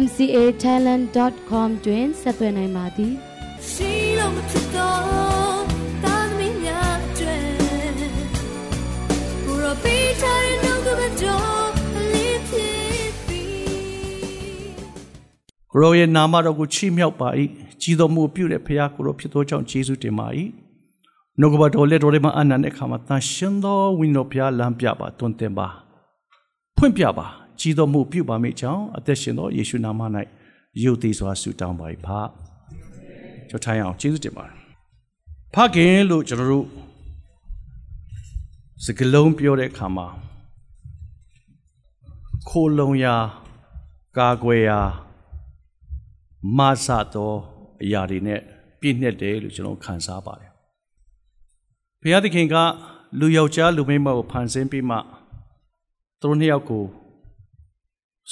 mcatalent.com တွင်ဆက်သွယ်နိုင်ပါသည်ရှိလို့မဖြစ်တော့တာသမီးများကျွဲဘူရောပေးချင်နှုတ်ကပတော်လေးဖြစ်ပြီးကိုရောရဲ့နာမတော်ကိုချီးမြှောက်ပါ၏ကြီးတော်မူပြုတဲ့ဖခင်ကိုရောဖြစ်သောကြောင့်ယေရှုတင်ပါ၏နှုတ်ကပတော်လက်တော်လေးမှာအနန္တအခါမှာတန်ရှင်သောဝိညာဉ်တော်ဘုရားလမ်းပြပါတွင်တင်ပါဖွင့်ပြပါ ကြီးတော်မှုပြုပါမိကြောင်းအသက်ရှင်သောယေရှုနာမ၌ယုတ်သေးစွာဆုတောင်းပါ၏ဖကျွန်တော်ထိုင်အောင်ကျေးဇူးတင်ပါတယ်ဖခင်လို့ကျွန်တော်တို့စကလုံးပြောတဲ့အခါမှာခိုလုံရာကာကွယ်ရာမဆတော်အရာတွေနဲ့ပြည့်ညက်တယ်လို့ကျွန်တော်ခံစားပါတယ်ဘုရားသခင်ကလူယောက်ျားလူမိန်းမကိုဖန်ဆင်းပြီးမှသူတို့နှစ်ယောက်ကို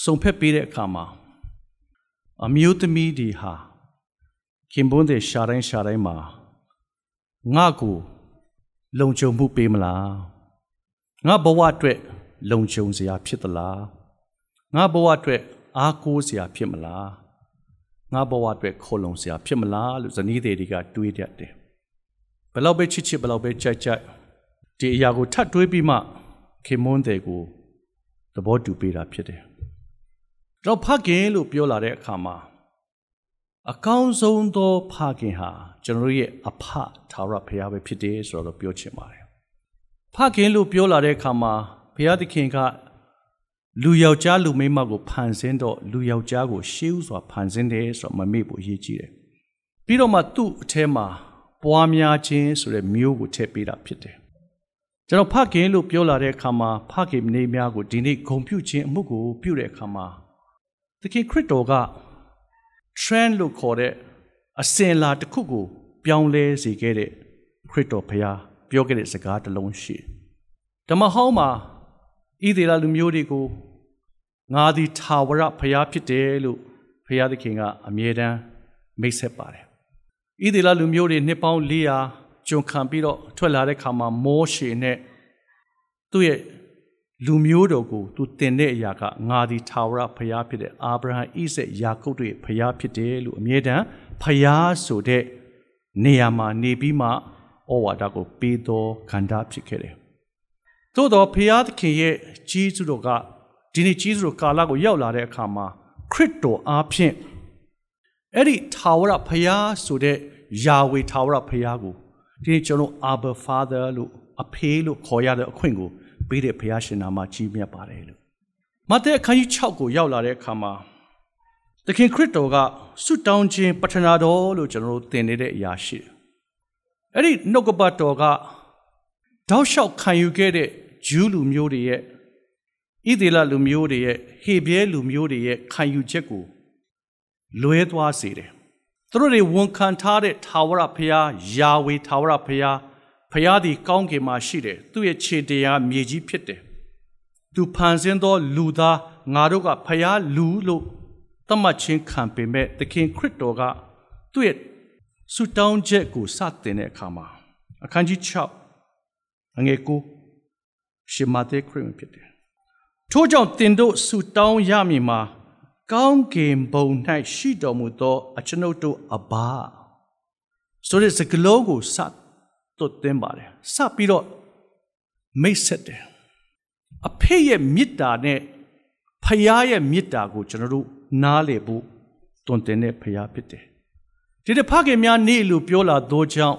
စုံဖက်ပေးတဲ့အခါမှာအမျိုးသမီးတွေဟာခင်ပွန်းတွေရှာတိုင်းရှာတိုင်းမှာငါ့ကိုလုံခြုံမှုပေးမလားငါဘဝအတွက်လုံခြုံစရာဖြစ်သလားငါဘဝအတွက်အားကိုးစရာဖြစ်မလားငါဘဝအတွက်ခိုလုံစရာဖြစ်မလားလို့ဇနီးတွေကတွေးတတ်တယ်ဘယ်လောက်ပဲချစ်ချစ်ဘယ်လောက်ပဲကြိုက်ကြိုက်ဒီအရာကိုထပ်တွေးပြီးမှခင်မွန်းတွေကိုသဘောတူပေးတာဖြစ်တယ် တော့ဖခင်လို့ပြောလာတဲ့အခါမှာအကောင်းဆုံးသောဖခင်ဟာကျွန်တော်ရဲ့အဖထာဝရဘုရားပဲဖြစ်တယ်ဆိုတော့ပြောချင်ပါတယ်ဖခင်လို့ပြောလာတဲ့အခါမှာဘုရားသခင်ကလူယောက်ျားလူမိန်းမကိုဖန်ဆင်းတော့လူယောက်ျားကိုရှေးဥစွာဖန်ဆင်းတယ်ဆိုတော့မမေ့ဖို့အရေးကြီးတယ်ပြီးတော့မှသူ့အထဲမှာပွားများခြင်းဆိုတဲ့မျိုးကိုထည့်ပေးတာဖြစ်တယ်ကျွန်တော်ဖခင်လို့ပြောလာတဲ့အခါမှာဖခင်နေများကိုဒီနေ့ဂုံပြုခြင်းအမှုကိုပြုတဲ့အခါမှာ သခင်ခရစ်တော်က trend လို့ခေါ်တဲ့အစဉ်လာတစ်ခုကို ပြောင်းလဲစေခဲ့တဲ့ခရစ်တော်ဘုရားပြောခဲ့တဲ့စကားတစ်လုံးရှိဓမ္မဟောင်းမှာဣသေလလူမျိုးတွေကိုငါသည်ထာဝရဘုရားဖြစ်တယ်လို့ဘုရားသခင်ကအမြဲတမ်းမိတ်ဆက်ပါတယ်ဣသေလလူမျိုးတွေနှစ်ပေါင်း400ကျွန်ခံပြီးတော့ထွက်လာတဲ့ခါမှာမောရှေနဲ့သူ့ရဲ့ လူမျိုးတော်ကိုသူတင်တဲ့အရာကငါသည်ထာဝရဘုရားဖြစ်တဲ့အာဗြဟံဣဇက်ယာကုပ်တို့ရဲ့ဘုရားဖြစ်တယ်လို့အမြဲတမ်းဘုရားဆိုတဲ့နေရာမှာနေပြီးမှဩဝါဒကိုပေးတော်ခန္ဓာဖြစ်ခဲ့တယ်။သို့တော့ဘုရားသခင်ရဲ့ကြီးစုတော်ကဒီနေ့ကြီးစုတော်ကာလကိုရောက်လာတဲ့အခါမှာခရစ်တော်အားဖြင့်အဲ့ဒီထာဝရဘုရားဆိုတဲ့ယာဝေထာဝရဘုရားကိုဒီနေ့ကျွန်တော် Abba Father လို့အဖေလို့ခေါ်ရတဲ့အခွင့်ကို ပေးတဲ့ဘုရားရှင်နာမကြီးမြတ်ပါတယ်လို့မဿဲအခန်းကြီး6ကိုရောက်လာတဲ့အခါမှာသခင်ခရစ်တော်ကဆုတောင်းခြင်းပထနာတော်လို့ကျွန်တော်တို့သင်နေတဲ့အရာရှိတယ်။အဲ့ဒီနှုတ်ကပတ်တော်ကတောက်လျှောက်ခံယူခဲ့တဲ့ဂျူးလူမျိုးတွေရဲ့ဣသေလလူမျိုးတွေရဲ့ဟေဘရဲလူမျိုးတွေရဲ့ခံယူချက်ကိုလွဲသွားစေတယ်။သူတို့တွေဝန်ခံထားတဲ့ထာဝရဘုရားယာဝေထာဝရဘုရား ဖျားသည်ကောင်းကင်မှာရှိတယ်သူ့ရဲ့ခြေတရားမြေကြီးဖြစ်တယ်သူဖန်ဆင်းသောလူသားငါတို့ကဖျားလူလို့သတ်မှတ်ခြင်းခံပေမဲ့သခင်ခရစ်တော်ကသူ့ရဲ့ဆုတောင်းချက်ကိုစတင်တဲ့အခါမှာအခန်းကြီး6အငယ်9ရှမသက်ခရစ်ဖြစ်တယ်ထို့ကြောင့်တင်တို့ဆုတောင်းရမည်မှာကောင်းကင်ဘုံ၌ရှိတော်မူသောအကျွန်ုပ်တို့အဘာဆိုတဲ့စကလုံးကိုစ သွတ်သွင်းပါတယ်စပြီးတော့မိတ်ဆက်တယ်အဖေရဲ့မေတ္တာနဲ့ဖခင်ရဲ့မေတ္တာကိုကျွန်တော်တို့နားလေဖို့တွင်တင်တဲ့ဖခင်ဖြစ်တယ်ဒီတဖခင်များနေလို့ပြောလာသောကြောင့်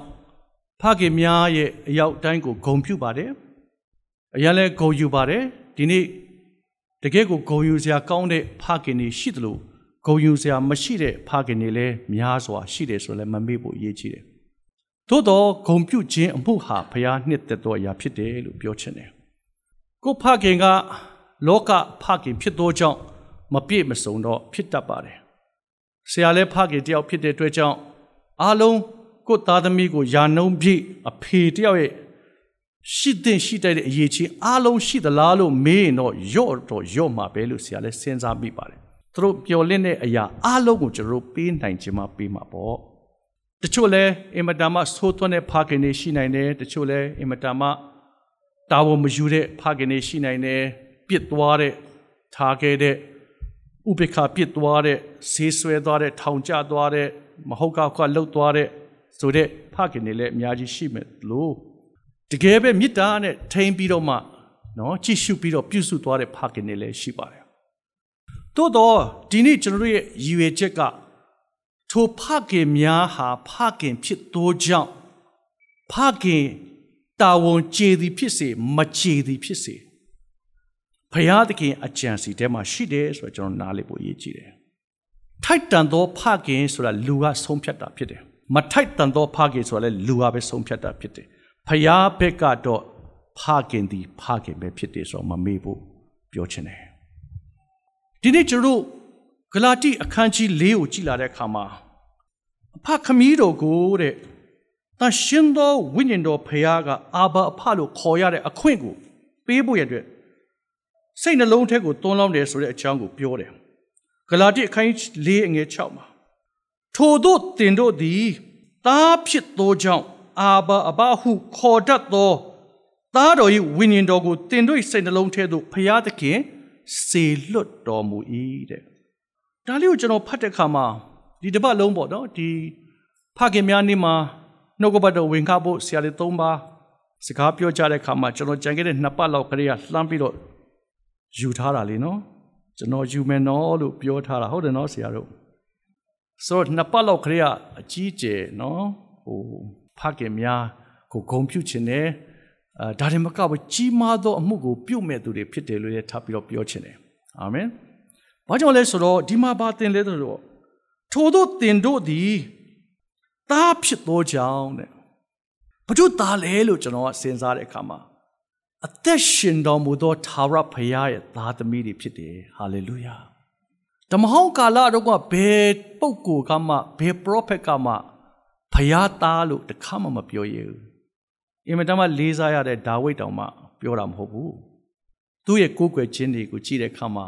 ဖခင်များရဲ့အရောက်တိုင်းကိုဂုံပြုပါတယ်အရင်လဲဂုံယူပါတယ်ဒီနေ့တကယ်ကိုဂုံယူစရာကောင်းတဲ့ဖခင်တွေရှိသလိုဂုံယူစရာမရှိတဲ့ဖခင်တွေလည်းများစွာရှိတယ်ဆိုလည်းမမေ့ဖို့အရေးကြီးတယ် သို့တော့ဂုံပြုခြင်းအမှုဟာဘုရားနှစ်သက်သောအရာဖြစ်တယ်လို့ပြောချင်တယ်။ကိုဖခင်ကလောကဖခင်ဖြစ်သောကြောင့်မပြည့်မစုံတော့ဖြစ်တတ်ပါတယ်ဆရာလည်းဖခင်တယောက်ဖြစ်တဲ့အတွက်ကြောင့်အားလုံးကိုယ်သားသမီးကိုယာနှုံးပြည့်အဖေတယောက်ရဲ့ရှိတဲ့ရှိတဲ့အရေးချင်းအားလုံးရှိသလားလို့မေးရင်တော့ရော့တော့ရော့မှာပဲလို့ဆရာလည်းစဉ်းစားမိပါတယ်သူတို့ပျော်လင့်တဲ့အရာအားလုံးကိုကျွန်တော်တို့ပေးနိုင်ခြင်းမပေးမှာပေါ့ တချို့လဲအင်မတန်မှသိုးသွန်းတဲ့ဖခင်တွေရှိနိုင်တယ်တချို့လဲအင်မတန်မှတာဝန်မယူတဲ့ဖခင်တွေရှိနိုင်တယ်ပြစ်သွားတဲ့ထားခဲ့တဲ့ဥပေက္ခပြစ်သွားတဲ့ဆေးဆွဲသွားတဲ့ထောင်ကျသွားတဲ့မဟုတ်ကောက်ကလှုပ်သွားတဲ့ဆိုတဲ့ဖခင်တွေလည်းအများကြီးရှိမယ်လို့တကယ်ပဲမေတ္တာနဲ့ထိန်ပြီးတော့မှနော်ကြည့်ရှုပြီးတော့ပြုစုသွားတဲ့ဖခင်တွေလည်းရှိပါတယ်။သို့တော့ဒီနေ့ကျွန်တော်တို့ရဲ့ရည်ရွယ်ချက်က ထိုဖခင်များဟာဖခင်ဖြစ်သောကြောင့်ဖခင်တာဝန်ကျေသည်ဖြစ်စေမကျေသည်ဖြစ်စေဖရာသခင်အကြံစီထဲမှာရှိတယ်ဆိုတော့ကျွန်တော်နားလည်ဖို့အရေးကြီးတယ်။ထိုက်တန်သောဖခင်ဆိုတာလူကဆုံးဖြတ်တာဖြစ်တယ်။မထိုက်တန်သောဖခင်ဆိုတာလည်းလူကပဲဆုံးဖြတ်တာဖြစ်တယ်။ဖရာဘက်ကတော့ဖခင်သည်ဖခင်ပဲဖြစ်တယ်ဆိုတော့မမေ့ဖို့ပြောချင်တယ်။ဒီနေ့ကျွန်တော် ဂလာတိအခန်းကြီး၄ကိုကြည်လာတဲ့အခါမှာအဖခမည်းတော်ကိုတဲ့တန်ရှင်သောဝိညာဉ်တော်ဖရာကအာဘာအဖလို့ခေါ်ရတဲ့အခွင့်ကိုပေးဖို့ရတဲ့စိတ်နှလုံးထဲကိုသွန်းလောင်းတယ်ဆိုတဲ့အကြောင်းကိုပြောတယ်ဂလာတိအခန်း၄အငယ်6မှာထို့သောတင်တို့သည်တားဖြစ်သောကြောင့်အာဘာအဘဟုခေါ်တတ်သောသားတော်၏ဝိညာဉ်တော်ကိုတင်တို့စိတ်နှလုံးထဲသို့ဖရာသခင်စေလွတ်တော်မူ၏တဲ့ ဒါလေးကိုကျွန်တော်ဖတ်တဲ့အခါမှာဒီတစ်ပတ်လုံးပေါ့နော်ဒီဖခင်များနေ့မှာနှုတ်ကပတ်တော်ဝင်ခဖို့ဆရာလေး၃ပါးစကားပြောကြတဲ့အခါမှာကျွန်တော်ကြံခဲ့တဲ့နှစ်ပတ်လောက်ကလေးကလှမ်းပြီးတော့ယူထားတာလေနော်ကျွန်တော်ယူမယ်နော်လို့ပြောထားတာဟုတ်တယ်နော်ဆရာတို့ဆိုတော့နှစ်ပတ်လောက်ကလေးကအကြီးကျယ်နော်ဟိုဖခင်များကိုဂုံပြုခြင်းနဲ့အာဒါရင်မကဘူးကြီးမားသောအမှုကိုပြုမဲ့သူတွေဖြစ်တယ်လို့လည်းထပ်ပြီးတော့ပြောခြင်းတယ်အာမင် ဘာကြောင့်လဲဆိုတော့ဒီမှာဘာတင်လဲဆိုတော့ထို့သောတင်တို့သည်တားဖြစ်သောကြောင့်တဲ့ဘာလို့တားလဲလို့ကျွန်တော်ကစဉ်းစားတဲ့အခါမှာအသက်ရှင်တော်မူသောသာရဖရာရဲ့သားသမီးတွေဖြစ်တယ်ဟာလေလုယာဓမ္မဟောင်းကာလတော့ကဘယ်ပုဂ္ဂိုလ်ကမှဘယ်ပရောဖက်ကမှဖရာသားလို့တခါမှမပြောရဘူးအင်မတန်မှလေးစားရတဲ့ဒါဝိဒ်တောင်မှပြောတာမဟုတ်ဘူးသူ့ရဲ့ကိုးကွယ်ခြင်းတွေကိုကြည့်တဲ့အခါမှာ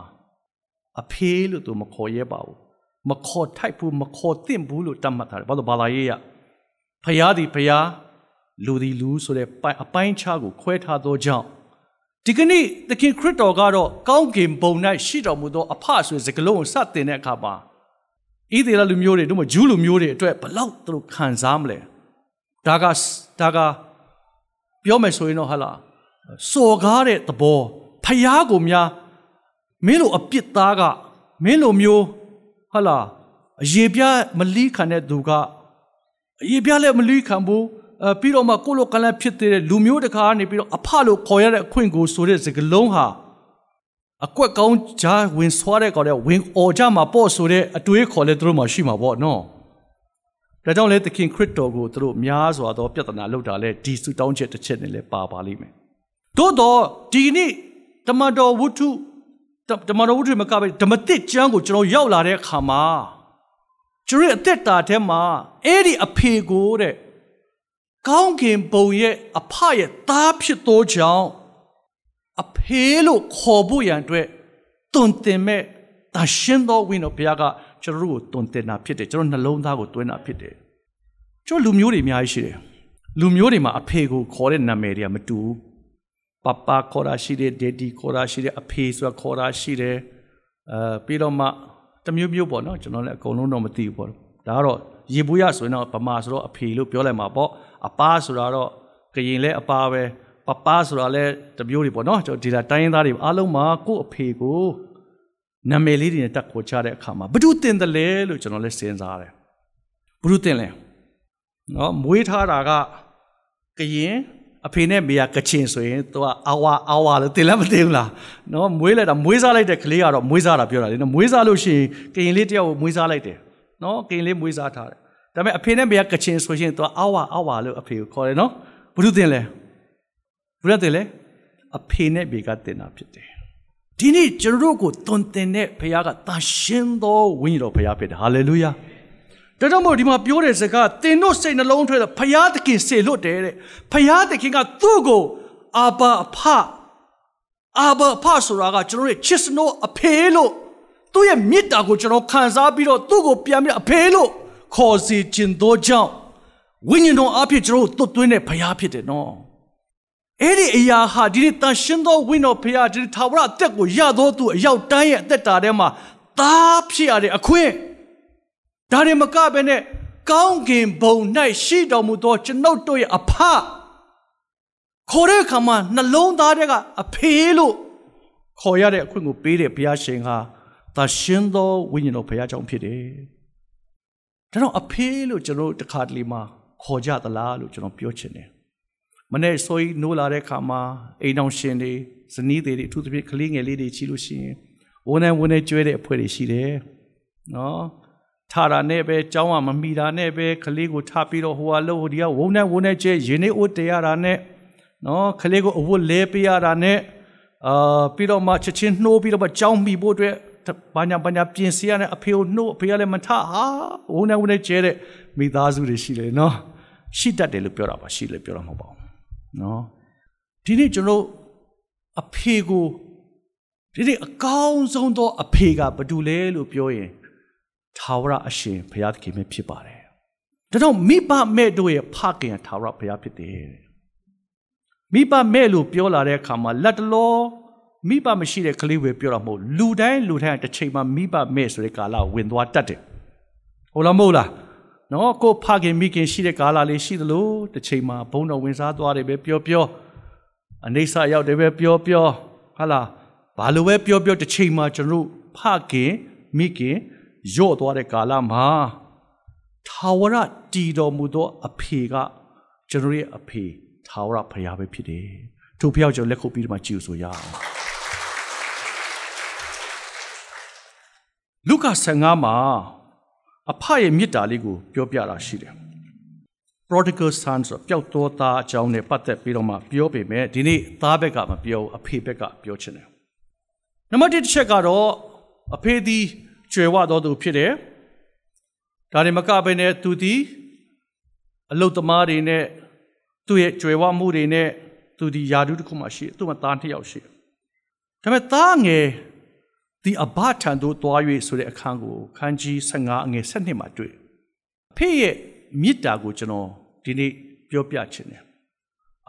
အဖေးလို့သူမခေါ်ရဲပါဘူးမခေါ်ထိုက်ဘူးမခေါ်သင့်ဘူးလို့တတ်မှတ်ထားတယ်ဘာလို့ဘာသာရေးရဖရာသည်ဖရာလူသည်လူဆိုတဲ့အပိုင်းခြားကိုခွဲထားသောကြောင့်ဒီကနေ့သခင်ခရစ်တော်ကတော့ကောင်းကင်ဘုံ၌ရှိတော်မူသောအဖဆိုတဲ့စကားလုံးကိုစတင်တဲ့အခါမှာဣသေလလူမျိုးတွေတို့မှဂျူးလူမျိုးတွေအတွက်ဘလောက်သူတို့ခံစားမလဲဒါကဒါကပြောမယ်ဆိုရင်တော့ဟာလားစော်ကားတဲ့သဘောဖျားကိုများ မင်းလိုအပြစ်သားကမင်းလိုမျိုးဟာလားအရေပြားမလီးခံတဲ့သူကအရေပြားလည်းမလီးခံဘူးအဲပြီးတော့မှကိုလိုကလန်ဖြစ်တဲ့လူမျိုးတကာကနေပြီးတော့အဖလို့ခေါ်ရတဲ့အခွင့်ကိုဆိုတဲ့စကားလုံးဟာအကွက်ကောင်းဂျာဝင်ဆွားတဲ့ကောင်တဲ့ဝင်အော်ကြမှာပေါ့ဆိုတဲ့အတွေးခေါ်လဲသူတို့မှရှိမှာပေါ့နော်ဒါကြောင့်လဲသခင်ခရစ်တော်ကိုသူတို့များစွာသောပြဿနာလောက်တာလဲဒီစုတောင်းချက်တစ်ချက်နဲ့လဲပါပါလိမ့်မယ်သို့တော့ဒီနေ့တမန်တော်ဝုဒ္ဓ တမန်တော်ဝုဒ္ဓမကပဲဓမ္မတစ်ကျမ်းကိုကျွန်တော်ရောက်လာတဲ့အခါမှာကျွန်တော်ရဲ့အသက်တာထဲမှာအဲ့ဒီအဖေကိုတဲ့ကောင်းကင်ဘုံရဲ့အဖရဲ့သားဖြစ်သောကြောင့်အဖေလို့ခေါ်ဖို့ရန်အတွက်တွင်တင်မဲ့တရှင်သောဝိညာဉ်ဘုရားကကျွန်တော်တို့ကိုတွင်တင်တာဖြစ်တယ်ကျွန်တော်နှလုံးသားကိုတွင်းတာဖြစ်တယ်ကျွန်တော်လူမျိုးတွေအများကြီးရှိတယ်လူမျိုးတွေမှာအဖေကိုခေါ်တဲ့နာမည်တွေကမတူဘူး ပပခေါ်တာရှိတယ်ဒေဒီခေါ်တာရှိတယ်အဖေဆိုတာခေါ်တာရှိတယ်အဲပြီးတော့မှတမျိုးမျိုးပေါ့နော်ကျွန်တော်လည်းအကုန်လုံးတော့မသိဘူးပေါ့ဒါကတော့ရေဘူးရဆိုရင်တော့ဗမာဆိုတော့အဖေလို့ပြောလိုက်မှာပေါ့အပားဆိုတာတော့ကရင်လဲအပားပဲပပားဆိုတာလဲတမျိုးတွေပေါ့နော်ကျွန်တော်ဒီလာတိုင်းရင်းသားတွေအားလုံးမှာကို့အဖေကိုနာမည်လေးတွေနဲ့တက်ခေါ်ချတဲ့အခါမှာဘ ᱹ တင်တယ်လဲလို့ကျွန်တော်လဲစဉ်းစားတယ်ဘ ᱹ တင်လဲနော်မွေးထားတာကကရင် အဖေနဲ့မေကကချင်ဆိုရင်သူကအာဝါအာဝါလို့တင်လည်းမတင်ဘူးလားနော်မွေးလိုက်တာမွေးစားလိုက်တဲ့ကလေးကတော့မွေးစားတာပြောတာလေနော်မွေးစားလို့ရှိရင်ကရင်လေးတယောက်ကိုမွေးစားလိုက်တယ်နော်ကရင်လေးမွေးစားထားတယ်ဒါပေမဲ့အဖေနဲ့မေကကချင်ဆိုရင်သူကအာဝါအာဝါလို့အဖေကိုခေါ်တယ်နော်ဘုရုတင်လဲဘုရုတင်လဲအဖေနဲ့မေကတင်တာဖြစ်တယ်ဒီဒီနေ့ကျွန်တော်တို့ကိုတွင်တင်တဲ့ဘုရားကတာရှင်းသောဝိညာဉ်တော်ဘုရားဖြစ်တယ်ဟာလေလုယာ ဒါကြောင့်မို့ဒီမှာပြောတဲ့စကားတင်တို့စိတ်နှလုံးထဲဘုရားသခင်စေလွတ်တယ်တဲ့ဘုရားသခင်ကသူ့ကိုအာဘာအဖအာဘာအဖဆိုတာကကျွန်တော်ရဲ့ချစ်စနိုးအဖေလို့သူ့ရဲ့မေတ္တာကိုကျွန်တော်ခံစားပြီးတော့သူ့ကိုပြန်ပြီးအဖေလို့ခေါ်စီခြင်းသောကြောင့်ဝိညာဉ်တော်အဖြစ်ကျွန်တော်တို့သွတ်သွင်းတဲ့ဘုရားဖြစ်တယ်နော်အဲ့ဒီအရာဟာဒီနေ့တန်ရှင်းသောဝိညာဉ်ဘုရားဒီထာဝရအသက်ကိုရသောသူအရောက်တိုင်းရဲ့အသက်တာထဲမှာသားဖြစ်ရတဲ့အခွင့် ဒါတွေမကဘဲနဲ့ကောင်းကင်ဘုံ၌ရှိတော်မူသောကျွန်ုပ်တို့ရဲ့အဖခေါ်တဲ့အခါမှာနှလုံးသားတွေကအဖေလို့ခေါ်ရတဲ့အခွင့်ကိုပေးတဲ့ဘုရားရှင်ဟာသာရှင်းသောဝိညာဉ်တော်ဘုရားကြောင့်ဖြစ်တယ်။ဒါတော့အဖေလို့ကျွန်တော်တခါတလေမှာခေါ်ကြသလားလို့ကျွန်တော်ပြောချင်တယ်။မနေ့ဆိုရင်နိုးလာတဲ့အခါမှာအိမ်အောင်ရှင်တွေဇနီးတွေအထူးသဖြင့်ကလေးငယ်လေးတွေချီလို့ရှိရင်ဝန်နဲ့ဝန်နဲ့ကျွဲတဲ့အဖွဲ့တွေရှိတယ်။နော်။ ထားတာနဲ့ပဲကြောင်းကမမိတာနဲ့ပဲကလေးကိုထားပြီးတော့ဟိုဟာလို့ဟိုဒီကဝုန်းနဲ့ဝုန်းနဲ့ကျွဲရင်နေအိုးတရတာနဲ့နော်ကလေးကိုအဝတ်လဲပေးရတာနဲ့အာပြီးတော့မှချက်ချင်းနှိုးပြီးတော့မှကြောင်းမိဖို့အတွက်ဘာညာဘာညာပြင်စီရတဲ့အဖေကိုနှိုးအဖေကလည်းမထဟာဝုန်းနဲ့ဝုန်းနဲ့ကျဲတဲ့မိသားစုတွေရှိတယ်နော်ရှိတတ်တယ်လို့ပြောတာပါရှိလည်းပြောတာမဟုတ်ပါဘူးနော်ဒီနေ့ကျွန်တော်အဖေကိုဒီနေ့အကောင်းဆုံးသောအဖေကဘာတူလဲလို့ပြောရင် ထာဝရအရှင်ဘုရားသခင်ပဲဖြစ်ပါတယ်ဒါတော့မိဘမဲ့တို့ရဲ့ဖခင်ထာဝရဘုရားဖြစ်တယ်မိဘမဲ့လို့ပြောလာတဲ့အခါမှာလက်တလောမိဘမရှိတဲ့ကလေးပဲပြောတာမဟုတ်လူတိုင်းလူတိုင်းတစ်ချိန်မှာမိဘမဲ့ဆိုတဲ့ကာလဝင်သွားတတ်တယ်ဟုတ်လားမဟုတ်လားနော်ကိုဖခင်မိခင်ရှိတဲ့ကာလလေးရှိသလိုတစ်ချိန်မှာဘုံတော်ဝင်စားသွားတယ်ပဲပြောပြောအနေဆာရောက်တယ်ပဲပြောပြောဟာလားဘာလို့ပဲပြောပြောတစ်ချိန်မှာကျွန်တော်ဖခင်မိခင် ရော့သွားတဲ့ကာလမှာထာဝရတည်တော်မူသောအဖေကကျွန်တော်ရဲ့အဖေထာဝရဘုရားပဲဖြစ်တယ်။ထို့ဘုရားကျွန်တော်လက်ခုပ်ပြီးတော့မှကြည့်ဆိုရအောင်။လုကာ15မှာအဖရဲ့မေတ္တာလေးကိုပြောပြတာရှိတယ်။ prodigal son ဆိုပျောက်သောသားအကြောင်းနဲ့ပတ်သက်ပြီးတော့မှပြောပေမဲ့ဒီနေ့သားဘက်ကမပြောအဖေဘက်ကပြောချင်တယ်။နံပါတ်1တစ်ချက်ကတော့အဖေသည် ကျွယ်ဝတော်သူဖြစ်တယ်။ဒါတွေမကဘဲနဲ့သူသည်အလုတ်သမားတွေနဲ့သူ့ရဲ့ကျွယ်ဝမှုတွေနဲ့သူဒီယာဒုတစ်ခုမှရှိသူ့မှာသားတစ်ယောက်ရှိဒါပေမဲ့သားငယ်ဒီအဘထံသို့သွား၍ဆိုတဲ့အခန်းကိုခန်းကြီး15အငယ်7မှာတွေ့အဖေရဲ့မေတ္တာကိုကျွန်တော်ဒီနေ့ပြောပြချင်တယ်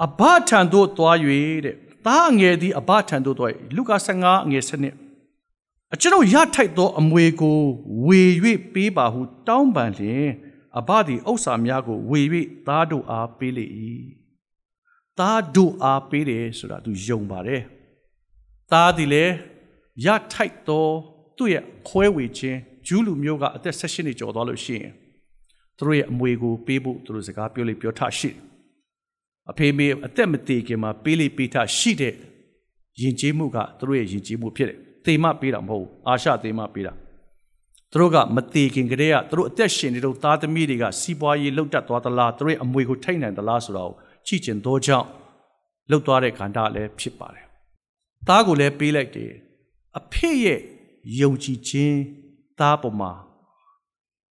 အဘထံသို့သွား၍တဲ့သားငယ်ဒီအဘထံသို့သွားလူကာ15အငယ်7 အကျွန်ုပ်ရထိုက်သောအမွေကိုဝေ၍ပေးပါဟု တောင်းပန်လျင်အဘသည်ဥစ္စာများကိုဝေ၍သားတို့အားပေးလေ၏သားတို့အားပေးတယ်ဆိုတာသူယုံပါတယ်သားသည်လည်းရထိုက်သောသူ့ရဲ့ခွဲဝေခြင်းဂျူးလူမျိုးကအသက်16နှစ်ကျော်သွားလို့ရှိရင်သူတို့ရဲ့အမွေကိုပေးဖို့သူတို့စကားပြောလိပြောထရှိအဖေမေအသက်မတည်ခင်မှာပေးလိပေးထရှိတဲ့ယဉ်ကျေးမှုကသူတို့ရဲ့ယဉ်ကျေးမှုဖြစ်တယ် သေမပေးတာမဟုတ်အာရှသေမပေးတာသူတို့ကမသေးခင်ကတည်းကသူတို့အသက်ရှင်နေတော့သားသမီးတွေကစီးပွားရေးလှုပ်တက်သွားသလားသူတို့ရဲ့အမွေကိုထိတ်နိုင်သလားဆိုတော့ကြည့်ကျင်သောကြောင့်လှုပ်သွားတဲ့ခန္ဓာလည်းဖြစ်ပါတယ်။သားကိုလည်းပေးလိုက်တယ်။အဖေရဲ့ယုံကြည်ခြင်းသားပေါ်မှာ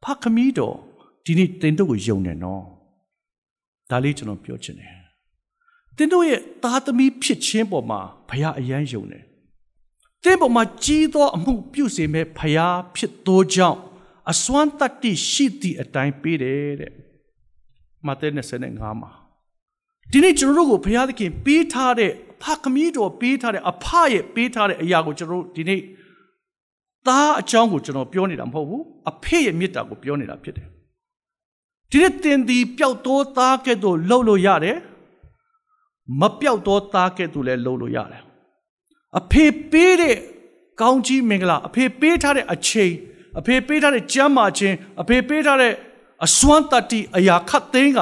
ဖခမီးတော်ဒီနေ့တင်တို့ကိုယုံတယ်နော်။ဒါလေးကျွန်တော်ပြောချင်တယ်။တင်တို့ရဲ့သားသမီးဖြစ်ခြင်းပေါ်မှာဘုရားအယမ်းယုံတယ် တင်းပေါ်မှာကြီးသောအမှုပြုစေမဲ့ဖျားဖြစ်သောကြောင့်အစွမ်းတတ္တိရှိသည့်အတိုင်းပေးတယ်တဲ့မဿဲ25မှာဒီနေ့ကျွန်တော်တို့ကိုဘုရားသခင်ပေးထားတဲ့ဖခမီးတော်ပေးထားတဲ့အဖရဲ့ပေးထားတဲ့အရာကိုကျွန်တော်တို့ဒီနေ့သားအကြောင်းကိုကျွန်တော်ပြောနေတာမဟုတ်ဘူးအဖေရဲ့မေတ္တာကိုပြောနေတာဖြစ်တယ်ဒီနေ့တင်ဒီပျောက်သောသားကဲ့သို့လှုပ်လို့ရတယ်မပျောက်သောသားကဲ့သို့လည်းလှုပ်လို့ရတယ် အဖေပေးတဲ့ကောင်းကြီးမင်္ဂလာအဖေပေးထားတဲ့အချိန်အဖေပေးထားတဲ့ကျမ်းမာခြင်းအဖေပေးထားတဲ့အစွမ်းတတ္တိအရာခတ်သိမ်းက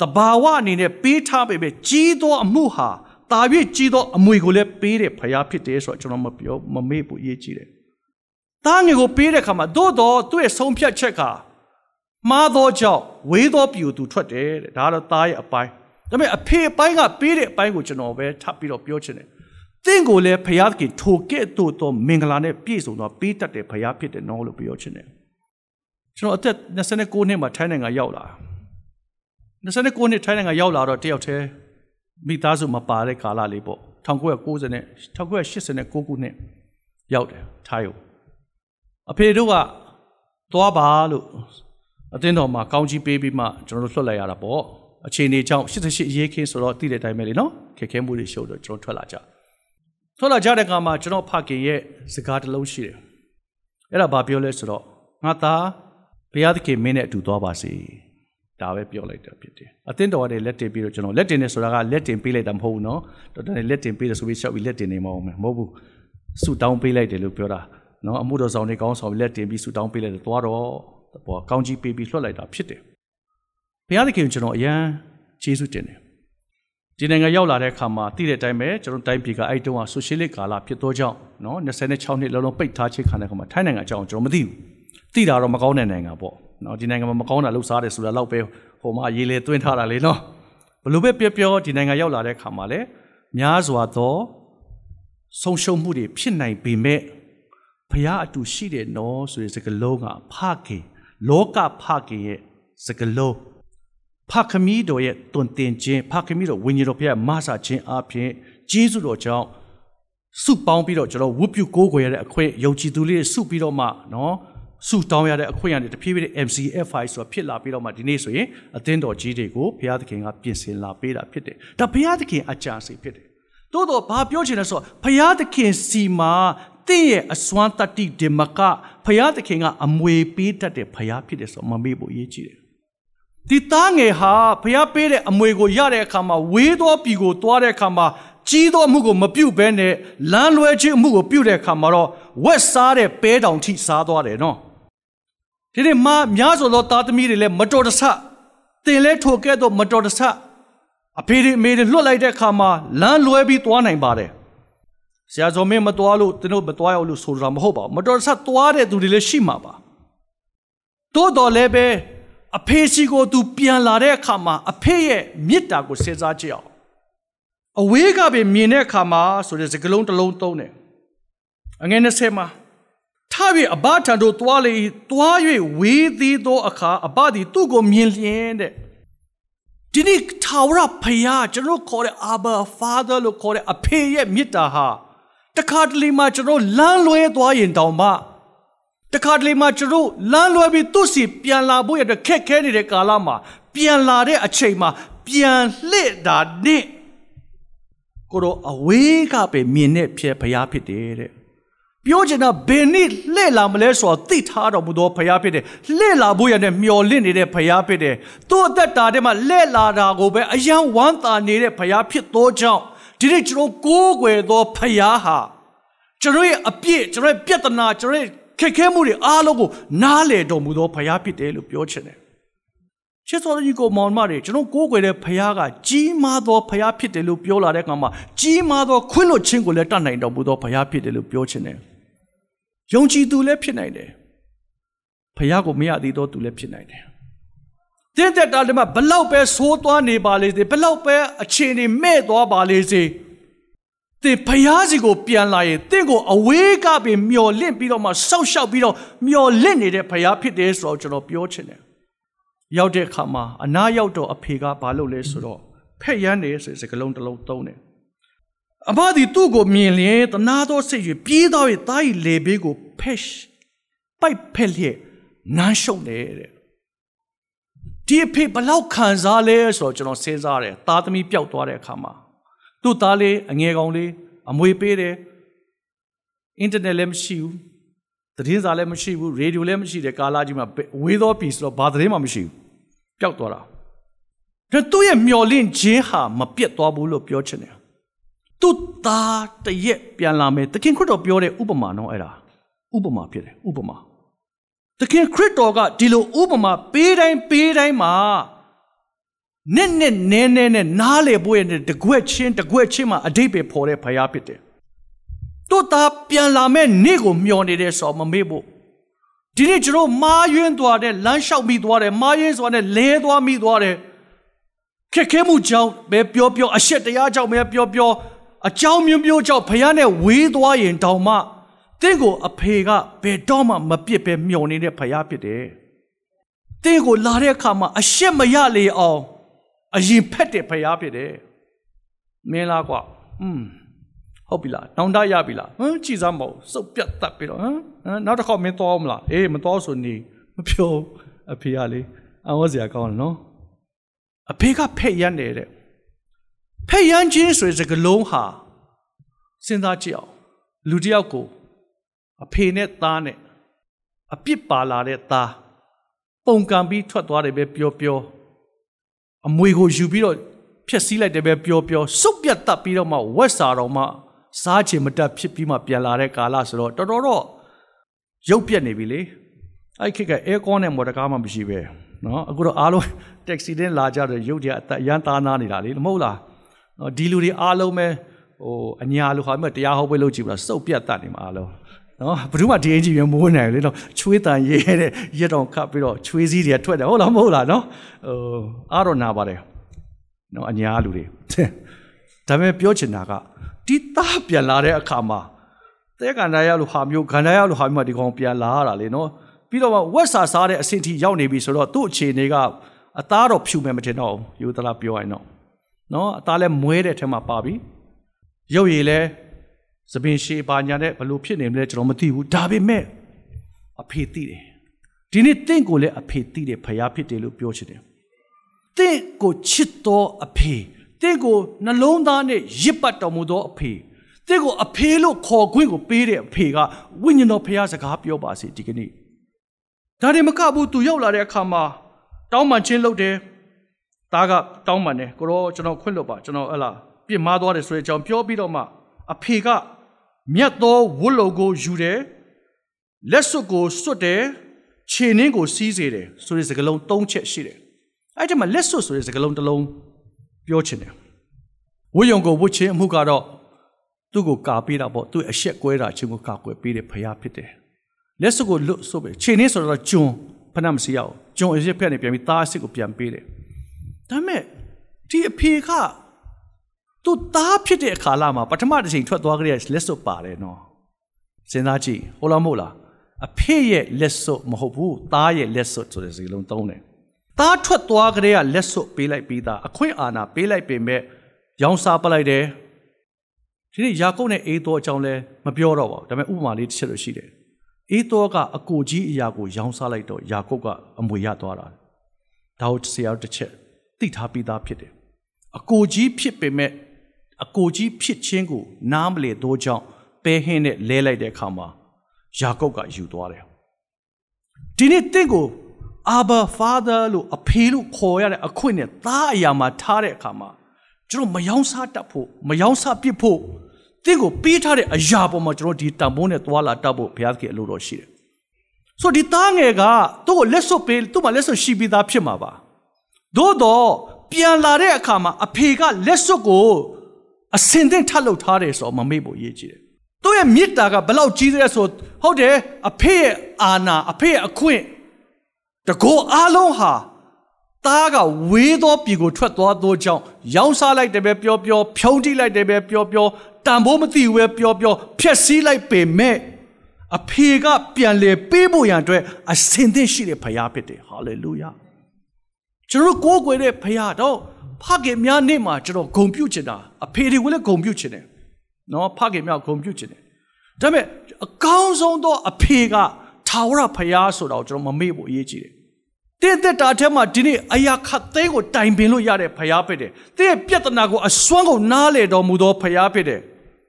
တဘာဝအနေနဲ့ပေးထားပေမဲ့ကြီးသောအမှုဟာတာပြည့်ကြီးသောအမွေကိုလည်းပေးတဲ့ဖရားဖြစ်တယ်ဆိုတော့ကျွန်တော်မပြောမမေ့ဘူးအရေးကြီးတယ်။တားငယ်ကိုပေးတဲ့ခါမှာသို့တော့သူ့ရဲ့ဆုံးဖြတ်ချက်ကမှားသောကြောင့်ဝေးသောပြူသူထွက်တယ်တဲ့ဒါကတော့တားရဲ့အပိုင်းဒါပေမဲ့အဖေအပိုင်းကပေးတဲ့အပိုင်းကိုကျွန်တော်ပဲထပ်ပြီးတော့ပြောချင်တယ် သင်ကိုလည်းဖျားသခင်ထိုကဲ့သို့သောမင်္ဂလာနဲ့ပြည့်စုံသောပေးတတ်တဲ့ဖျားဖြစ်တယ်နော်လို့ပြောချင်တယ်ကျွန်တော်အသက်29နှစ်မှာထိုင်းနိုင်ငံရောက်လာ29နှစ်ထိုင်းနိုင်ငံရောက်လာတော့တယောက်တည်းမိသားစုမပါတဲ့ကာလလေးပေါ့1990နဲ့1989ခုနှစ်ရောက်တယ်ထိုင်းကိုအဖေတို့ကသွားပါလို့အတင်းတော်မှာကောင်းကြီးပေးပြီးမှကျွန်တော်တို့လွှတ်လိုက်ရတာပေါ့အခြေအနေကြောင့်88ရေးခင်းဆိုတော့သိတဲ့အတိုင်းပဲလေနော်ခက်ခဲမှုတွေရှုပ်တော့ကျွန်တော်ထွက်လာကြ ထွက်လာကြတဲ့အခါမှာကျွန်တော်ဖခင်ရဲ့စကားတစ်လုံးရှိတယ်အဲ့ဒါဘာပြောလဲဆိုတော့ငါသားဘုရားသခင်မင်းနဲ့အတူသွားပါစေဒါပဲပြောလိုက်တာဖြစ်တယ်အတင်းတော်ကလည်းလက်တင်ပြီးတော့ကျွန်တော်လက်တင်နေဆိုတာကလက်တင်ပေးလိုက်တာမဟုတ်ဘူးနော်တော်တော်လက်တင်ပေးတယ်ဆိုပြီးရှောက်ပြီးလက်တင်နေမအောင်မယ်မဟုတ်ဘူးဆူတောင်းပေးလိုက်တယ်လို့ပြောတာနော်အမှုတော်ဆောင်တွေကောင်းဆောင်လက်တင်ပြီးဆူတောင်းပေးလိုက်တယ်သွားတော့ဘောကောင်းကြီးပေးပြီးလွှတ်လိုက်တာဖြစ်တယ်ဘုရားသခင်ကျွန်တော်အရန်ကျေးဇူးတင်တယ် ဒီနိုင်ငံရောက်လာတဲ့အခါမှာတည်တဲ့အတိုင်းပဲကျွန်တော်တိုင်းပြည်ကအဲ့တုန်းကဆိုရှယ်လစ်ကာလဖြစ်သောကြောင့်နော်26နှစ်လုံးလုံးပိတ်ထားခြင်းခံတဲ့အခါမှာထိုင်းနိုင်ငံအကြောင်းကျွန်တော်မသိဘူးသိတာတော့မကောင်းတဲ့နိုင်ငံပေါ့နော်ဒီနိုင်ငံမှာမကောင်းတာလှုပ်ရှားတယ်ဆိုတာတော့ပဲဟိုမှာရေးလေတွင်းထားတာလေနော်ဘလို့ပဲပြောပြောဒီနိုင်ငံရောက်လာတဲ့အခါမှာလည်းများစွာသောဆုံးရှုံးမှုတွေဖြစ်နိုင်ပေမဲ့ဖျားအတူရှိတယ်နော်ဆိုတဲ့စကားလုံးကဖခင်လောကဖခင်ရဲ့စကားလုံး ဖခမီးတော်ရဲ့တွင်တင်ခြင်းဖခမီးတော်ဝိညာဉ်တော်ဖျားမဆာခြင်းအပြင်ဂျေဇုတော်ကြောင့်စုပေါင်းပြီးတော့ကျွန်တော်ဝတ်ပြုကိုးကွယ်ရတဲ့အခွင့်ယုံကြည်သူလေးစုပြီးတော့မှနော်စုတောင်းရတဲ့အခွင့်အရေးတဖြည်းဖြည်း MCFI ဆိုတာဖြစ်လာပြီးတော့မှဒီနေ့ဆိုရင်အသင်းတော်ကြီးတွေကိုဘုရားသခင်ကပြင်ဆင်လာပေးတာဖြစ်တယ်။ဒါဘုရားသခင်အကြံစီဖြစ်တယ်။သို့တော့ဘာပြောချင်လဲဆိုတော့ဘုရားသခင်စီမှာတင့်ရဲ့အစွမ်းတတ္တိဒီမကဘုရားသခင်ကအမွေပေးတတ်တဲ့ဘုရားဖြစ်တယ်ဆိုတော့မမေ့ဖို့အရေးကြီးတယ်။ ဒီသားငယ်ဟာဘုရားပေးတဲ့အမွေကိုရတဲ့အခါမှာဝေးသောပြည်ကိုသွားတဲ့အခါမှာကြီးသောအမှုကိုမပြုတ်ဘဲနဲ့လမ်းလွဲခြင်းအမှုကိုပြုတ်တဲ့အခါမှာတော့ဝက်စားတဲ့ပဲတောင်ထိစားသွားတယ်နော်။ဒီနေ့မများစွာသောသားသမီးတွေလည်းမတော်တဆတင်လဲထိုကဲ့သို့မတော်တဆအဖေတွေအမေတွေလွတ်လိုက်တဲ့အခါမှာလမ်းလွဲပြီးသွားနိုင်ပါတယ်ဆရာဇော်မင်းမသွားလို့သူတို့မသွားရလို့ဆိုတာမဟုတ်ပါဘူးမတော်တဆသွားတဲ့သူတွေလည်းရှိမှာပါတိုးတော်လည်းပဲ အဖေစီကိုသူပြန်လာတဲ့အခါမှာအဖေရဲ့မေတ္တာကိုစဉ်းစားကြည့်အောင်အဝေးကပဲမြင်တဲ့အခါမှာဆိုတဲ့စကလုံးတစ်လုံးသုံးတယ်အငယ်20မှာထ၍အဘထံသို့သွားလေသွား၍ဝေးသေးသောအခါအဘသည်သူ့ကိုမြင်လျင်တဲ့ဒီနေ့ထာဝရဖယားကျွန်တော်ခေါ်တဲ့ Abba Father လို့ခေါ်တဲ့အဖေရဲ့မေတ္တာဟာတခါတလေမှကျွန်တော်လမ်းလွဲသွားရင်တောင်မှ တခါတလေမှကျွန်တော်လမ်းလွဲပြီးသူ့စီပြန်လာဖို့ရတဲ့ခက်ခဲနေတဲ့ကာလမှာပြန်လာတဲ့အချိန်မှာပြန်လှည့်တာနဲ့ကိုတော့အဝေးကပဲမြင်တဲ့ဖြစ်ဖယားဖြစ်တယ်တဲ့ပြောချင်တာဘယ်နှစ်လှည့်လာမလဲဆိုတော့သိထားတော်မူသောဖရားဖြစ်တယ်လှည့်လာဖို့ရတဲ့မျော်လင့်နေတဲ့ဖရားဖြစ်တယ်သူ့အသက်တာထဲမှာလှည့်လာတာကိုပဲအယံဝမ်းသာနေတဲ့ဖရားဖြစ်သောကြောင့်ဒီနေ့ကျွန်တော်ကိုးကွယ်သောဖရားဟာကျွန်တော်ရဲ့အပြစ်ကျွန်တော်ရဲ့ပြဿနာကျွန်တော်ရဲ့ ခက်ခဲမှုတွေအားလုံးကိုနားလည်တော်မူသောဖရားဖြစ်တယ်လို့ပြောချင်တယ်ချစ်တော်ကြီးကိုမောင်မတွေကျွန်တော်ကိုးကွယ်တဲ့ဖရားကကြီးမားသောဖရားဖြစ်တယ်လို့ပြောလာတဲ့အခါမှာကြီးမားသောခွင့်လွှတ်ခြင်းကိုလည်းတတ်နိုင်တော်မူသောဖရားဖြစ်တယ်လို့ပြောချင်တယ်ယုံကြည်သူလည်းဖြစ်နိုင်တယ်ဖះကိုမရသေးတော့သူလည်းဖြစ်နိုင်တယ်တင်းတဲ့တာလည်းမဘလောက်ပဲဆိုးသွားနေပါလေစေဘလောက်ပဲအခြေအနေမဲ့သွားပါလေစေ တင်ဖះစီကိုပြန်လာရင်တင့်ကိုအဝေးကပင်မျော်လင့်ပြီးတော့မှစောက်ရှောက်ပြီးတော့မျော်လင့်နေတဲ့ဖះဖြစ်တယ်ဆိုတော့ကျွန်တော်ပြောချင်တယ်ရောက်တဲ့အခါမှာအနာရောက်တော့အဖေကဘာလုပ်လဲဆိုတော့ဖက်ရမ်းနေဆိုစကလုံးတစ်လုံးသုံးတယ်အဘသည်သူ့ကိုမြင်လျင်တနာသောစိတ်၍ပြေးသွား၍တား၏လေဘေးကိုဖက်ပိုက်ဖက်လျက်နမ်းရှုပ်နေတဲ့ဒီအဖေဘလောက်ခံစားလဲဆိုတော့ကျွန်တော်စဉ်းစားတယ်သားသမီးပျောက်သွားတဲ့အခါမှာ သူ့သားလေးအငယ်ကောင်လေးအမွေပေးတယ်အင်တာနက်လည်းမရှိဘူးသတင်းစာလည်းမရှိဘူးရေဒီယိုလည်းမရှိတဲ့ကာလာကြီးမှာဝေးသောပြီဆိုတော့ဘာသတင်းမှမရှိဘူးပျောက်သွားတာဒါသူ့ရဲ့မျော်လင့်ခြင်းဟာမပြတ်သွားဘူးလို့ပြောချင်တယ်သူ့သားတရက်ပြန်လာမယ်သခင်ခရစ်တော်ပြောတဲ့ဥပမာနော်အဲ့ဒါဥပမာဖြစ်တယ်ဥပမာသခင်ခရစ်တော်ကဒီလိုဥပမာပေးတိုင်းပေးတိုင်းမှာ နဲ့နဲ့နဲနဲနဲ့နားလေဖို့ရတဲ့တကွက်ချင်းတကွက်ချင်းမှာအတိတ်ပဲဖော်တဲ့ဖရားဖြစ်တယ်တို့သားပြန်လာမဲ့နေ့ကိုမျှော်နေတဲ့ဆောမမေ့ဖို့ဒီနေ့ကျွန်တော်မာယွင်းသွားတဲ့လမ်းလျှောက်မိသွားတယ်မာယွင်းဆိုတာနဲ့လဲသွားမိသွားတယ်ခက်ခဲမှုကြောင့်ပဲပြောပြောအရှက်တရားကြောင့်ပဲပြောပြောအကြောင်းမျိုးမျိုးကြောင့်ဖခင်နဲ့ဝေးသွားရင်တောင်မှတင့်ကိုအဖေကဘယ်တော့မှမပြစ်ပဲမျှော်နေတဲ့ဖခင်ဖြစ်တယ်။တင့်ကိုလာတဲ့အခါမှာအရှက်မရလေအောင် အရင်ဖက်တဲ့ဖခင်ဖြစ်တယ်။မင်းလားကွာ။อืมဟုတ်ပြီလား။နောင်တရပြီလား။ဟမ်ကြည်စမ်းမဟုတ်စုပ်ပြတ်တတ်ပြီတော့ဟမ်နောက်တစ်ခေါက်မင်းသွားမလား။အေးမသွားဆိုနေမပြောအဖေကလေအဝတ်စရာကောင်းတယ်နော်။အဖေကဖက်ရမ်းနေတဲ့ဖက်ရမ်းခြင်းဆိုတဲ့စကားလုံးဟာစဉ်းစားကြည့်အောင်လူတစ်ယောက်ကိုအဖေနဲ့သားနဲ့အပြစ်ပါလာတဲ့သားပုံကံပြီးထွက်သွားတယ်ပဲပြောပြော အမွေကိုယူပြီးတော့ဖြက်စီးလိုက်တယ်ပဲပျော်ပျော်စုပ်ပြတ်တတ်ပြီးတော့မှဝက်စာတော်မှစားချင်မတတ်ဖြစ်ပြီးမှပြန်လာတဲ့ကာလဆိုတော့တော်တော်တော့ရုပ်ပြက်နေပြီလေအဲ့ခက်ကအဲကွန်နဲ့မော်တကားမှမရှိပဲနော်အခုတော့အားလုံးတက္ကစီတင်လာကြတော့ရုပ်တရားအသက်ရန်သားနာနေတာလေမဟုတ်လားနော်ဒီလူတွေအားလုံးပဲဟိုအညာလိုဟာမျိုးတရားဟောပွဲလုပ်ကြည့်ဘူးလားစုပ်ပြတ်တတ်နေမှာအားလုံး နော်ဘယ်သူမှဒီအင်ဂျီရမိုးနိုင်လေနော်ချွေးတန်ရဲတဲ့ရက်တော်ခတ်ပြီးတော့ချွေးစည်းတွေထွက်တယ်ဟုတ်လားမဟုတ်လားနော်ဟိုအားတော့နာပါတယ်နော်အညာလူတွေဒါပေမဲ့ပြောချင်တာကဒီသားပြန်လာတဲ့အခါမှာတဲကန်ဒါရလူဟာမျိုးကန်ဒါရလူဟာမျိုးဒီကောင်ပြန်လာရတာလေနော်ပြီးတော့ဝက်စာစားတဲ့အဆင့်ထိရောက်နေပြီဆိုတော့သူ့အခြေအနေကအသားတော့ဖြူမယ်မထင်တော့ဘူးယူသလားပြောရင်တော့နော်အသားလည်းမွဲတဲ့ထဲမှာပါပြီရုပ်ရည်လည်း သပင်ရှည်ပါညာနဲ့ဘလို့ဖြစ်နေမလဲကျွန်တော်မသိဘူးဒါပေမဲ့အဖေသိတယ်ဒီနေ့တင့်ကိုလည်းအဖေသိတယ်ဖယားဖြစ်တယ်လို့ပြောချင်တယ်တင့်ကိုချစ်တော်အဖေတင့်ကိုနှလုံးသားနဲ့ရစ်ပတ်တော်မူသောအဖေတင့်ကိုအဖေလို့ခေါ်ခွင့်ကိုပေးတဲ့အဖေကဝိညာဉ်တော်ဖယားစကားပြောပါစေဒီကနေ့ဒါတွေမကဘူးသူရောက်လာတဲ့အခါမှာတောင်းပန်ခြင်းလုပ်တယ်ဒါကတောင်းပန်တယ်ကိုရောကျွန်တော်ခွင့်လို့ပါကျွန်တော်ဟလာပြစ်မှားသွားတယ်ဆိုတဲ့အကြောင်းပြောပြီးတော့မှအဖေက မြတ်သောဝတ်လုံကိုယူတယ်လက်စွပ်ကိုစွတ်တယ်ခြေနှင်းကိုစီးစေတယ်ဆိုတဲ့စကားလုံး၃ချက်ရှိတယ်အဲ့ဒီမှာလက်စွပ်ဆိုတဲ့စကားလုံးတစ်လုံးပြောချင်တယ်ဝတ်ယုံကိုဝတ်ခြင်းအမှုကတော့သူ့ကိုကာပေးတာပေါ့သူ့အရှက်ကွဲတာချင်းကိုကာကွယ်ပေးတဲ့ဖရားဖြစ်တယ်လက်စွပ်ကိုလွတ်ဆုပ်ပဲခြေနှင်းဆိုတော့ဂျွန်ဖနာမစီရအောင်ဂျွန်အရှက်ဖက်နေပြန်ပြီးသားအစ်စ်ကိုပြန်ပေးတယ်ဒါပေမဲ့ဒီအဖေက သူသားဖြစ်တဲ့အခါလာမှာပထမတစ်ချိန်ထွက်သွားကြတဲ့လက်စွပ်ပါတယ်နော်စဉ်းစားကြည့်ဟုတ်လားမဟုတ်လားအဖေရဲ့လက်စွပ်မဟုတ်ဘူးသားရဲ့လက်စွပ်ဆိုတဲ့စကားလုံးသုံးတယ်သားထွက်သွားကြတဲ့လက်စွပ်ပေးလိုက်ပြီးသားအခွင့်အာဏာပေးလိုက်ပေမဲ့ရောင်းစားပလိုက်တယ်ဒီနေ့ယာကုပ်နဲ့အေးသောအကြောင်းလဲမပြောတော့ပါဘူးဒါပေမဲ့ဥပမာလေးတစ်ချက်လို့ရှိတယ်အေးသောကအကိုကြီးအရာကိုရောင်းစားလိုက်တော့ယာကုပ်ကအမွေရသွားတာဒါကိုဆရာတို့တစ်ချက်သိထားပြီးသားဖြစ်တယ်အကိုကြီးဖြစ်ပေမဲ့ အကိုကြီးဖြစ်ခြင်းကိုနားမလည်သောကြောင့်ပဲဟင်းနဲ့လဲလိုက်တဲ့အခါမှာယာကုပ်ကယူသွားတယ်ဒီနေ့တင့်ကိုအာဘာဖာသာလို့အဖေလို့ခေါ်ရတဲ့အခွင့်နဲ့သားအရာမှာထားတဲ့အခါမှာကျွန်တော်မယောင်းစားတတ်ဖို့မယောင်းစားပြစ်ဖို့တင့်ကိုပေးထားတဲ့အရာပေါ်မှာကျွန်တော်ဒီတံပိုးနဲ့သွာလာတတ်ဖို့ဘုရားသခင်အလိုတော်ရှိတယ်ဆိုဒီသားငယ်ကသူ့ကိုလက်စွပ်ပေးသူ့မှာလက်စွပ်ရှိပြီးသားဖြစ်မှာပါသို့တော့ပြန်လာတဲ့အခါမှာအဖေကလက်စွပ်ကို အစင်သင့်ထပ်လုပ်ထားတယ်ဆိုတော့မမေ့ဖို့ရည်ကြည့်တယ်။သူ့ရဲ့မေတ္တာကဘလောက်ကြီးတယ်ဆိုဟုတ်တယ်အဖေရဲ့အာနာအဖေရဲ့အခွင့်တကောအားလုံးဟာသားကဝေးသောပြည်ကိုထွက်သွားသောကြောင့်ရောင်းစားလိုက်တယ်ပဲပြောပြောဖြုံးတိလိုက်တယ်ပဲပြောပြောတန်ဖိုးမသိဘူးပဲပြောပြောဖျက်ဆီးလိုက်ပေမဲ့အဖေကပြန်လေပေးဖို့ရန်အတွက်အစင်သင့်ရှိတဲ့ဖခင်ဖြစ်တယ်ဟာလေလုယာ ကျွန်တော်ကိုးကွယ်တဲ့ဖခင်တော့ဖခင်များနေ့မှာကျွန်တော်ဂုံပြုတ်ချင်တာအဖေတွေကိုလည်းဂုံပြုတ်ချင်တယ်နော်ဖခင်များဂုံပြုတ်ချင်တယ်ဒါပေမဲ့အကောင်းဆုံးသောအဖေကထာဝရဖခင်ဆိုတာကိုကျွန်တော်မမေ့ဖို့အရေးကြီးတယ်တဲ့တဲ့တာထဲမှာဒီနေ့အရာခတ်သေးကိုတိုင်ပင်လို့ရတဲ့ဖရားဖြစ်တယ်။တဲ့ပြဿနာကိုအစွမ်းကုန်နားလေတော်မူသောဖရားဖြစ်တယ်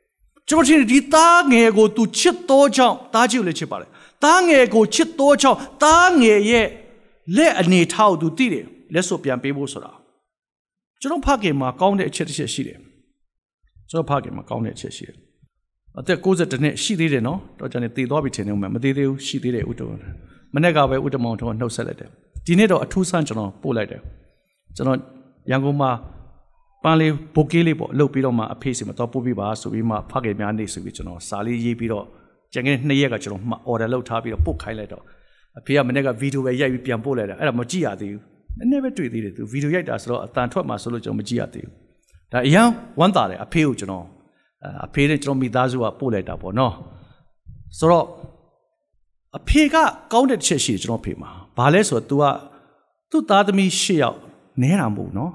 ။ကျွန်တော်ထင်ဒီသားငယ်ကိုသူချစ်တော်ကြောင့်သားကြီးကိုလည်းချစ်ပါတယ်။သားငယ်ကိုချစ်တော်ကြောင့်သားငယ်ရဲ့လက်အနေထားကိုသူသိတယ်။ လက်စွပ်ပြန်ပေးဖို့ဆိုတာကျွန်တော်ဖခင်မှာကောင်းတဲ့အချက်တစ်ချက်ရှိတယ်ကျွန်တော်ဖခင်မှာကောင်းတဲ့အချက်ရှိတယ်အသက်62နှစ်ရှိသေးတယ်နော်တော့ကျွန်တော်တည်သွားပြီထင်တယ်မမတည်သေးဘူးရှိသေးတယ်ဥတ္တမမနေ့ကပဲဥတ္တမောင်ထုံးနှုတ်ဆက်လိုက်တယ်ဒီနေ့တော့အထူးဆန်းကျွန်တော်ပို့လိုက်တယ်ကျွန်တော်ရန်ကုန်မှာပန်းလေးဘိုကေးလေးပေါ့လှုပ်ပြီးတော့မှအဖေစီမတော့ပို့ပြီးပါဆိုပြီးမှဖခင်များနေဆိုပြီးကျွန်တော်စာလေးရေးပြီးတော့ကျန်ခဲ့တဲ့နှစ်ရက်ကကျွန်တော်မှ order လုပ်ထားပြီးတော့ပို့ခိုင်းလိုက်တော့အဖေကမနေ့ကဗီဒီယိုပဲရိုက်ပြီးပြန်ပို့လိုက်တာအဲ့ဒါမကြည့်ရသေးဘူး နည်းနည်းပဲတွေ့သေးတယ်သူဗီဒီယိုရိုက်တာဆိုတော့အတန်ထွက်မှာဆိုလို့ကျွန်တော်မကြည့်ရသေးဘူးဒါအရန်ဝမ်းသာတယ်အဖေကိုကျွန်တော် အဖေနဲ့ကျွန်တော်မိသားစုကပို့လိုက်တာပေါ့နော်ဆိုတော့အဖေကကောင်းတဲ့ချက်ရှိတယ်ကျွန်တော်ဖေမှာဘာလဲဆိုတော့ तू ကသူ့သားသမီး၈ယောက်နဲတာမဟုတ်နော်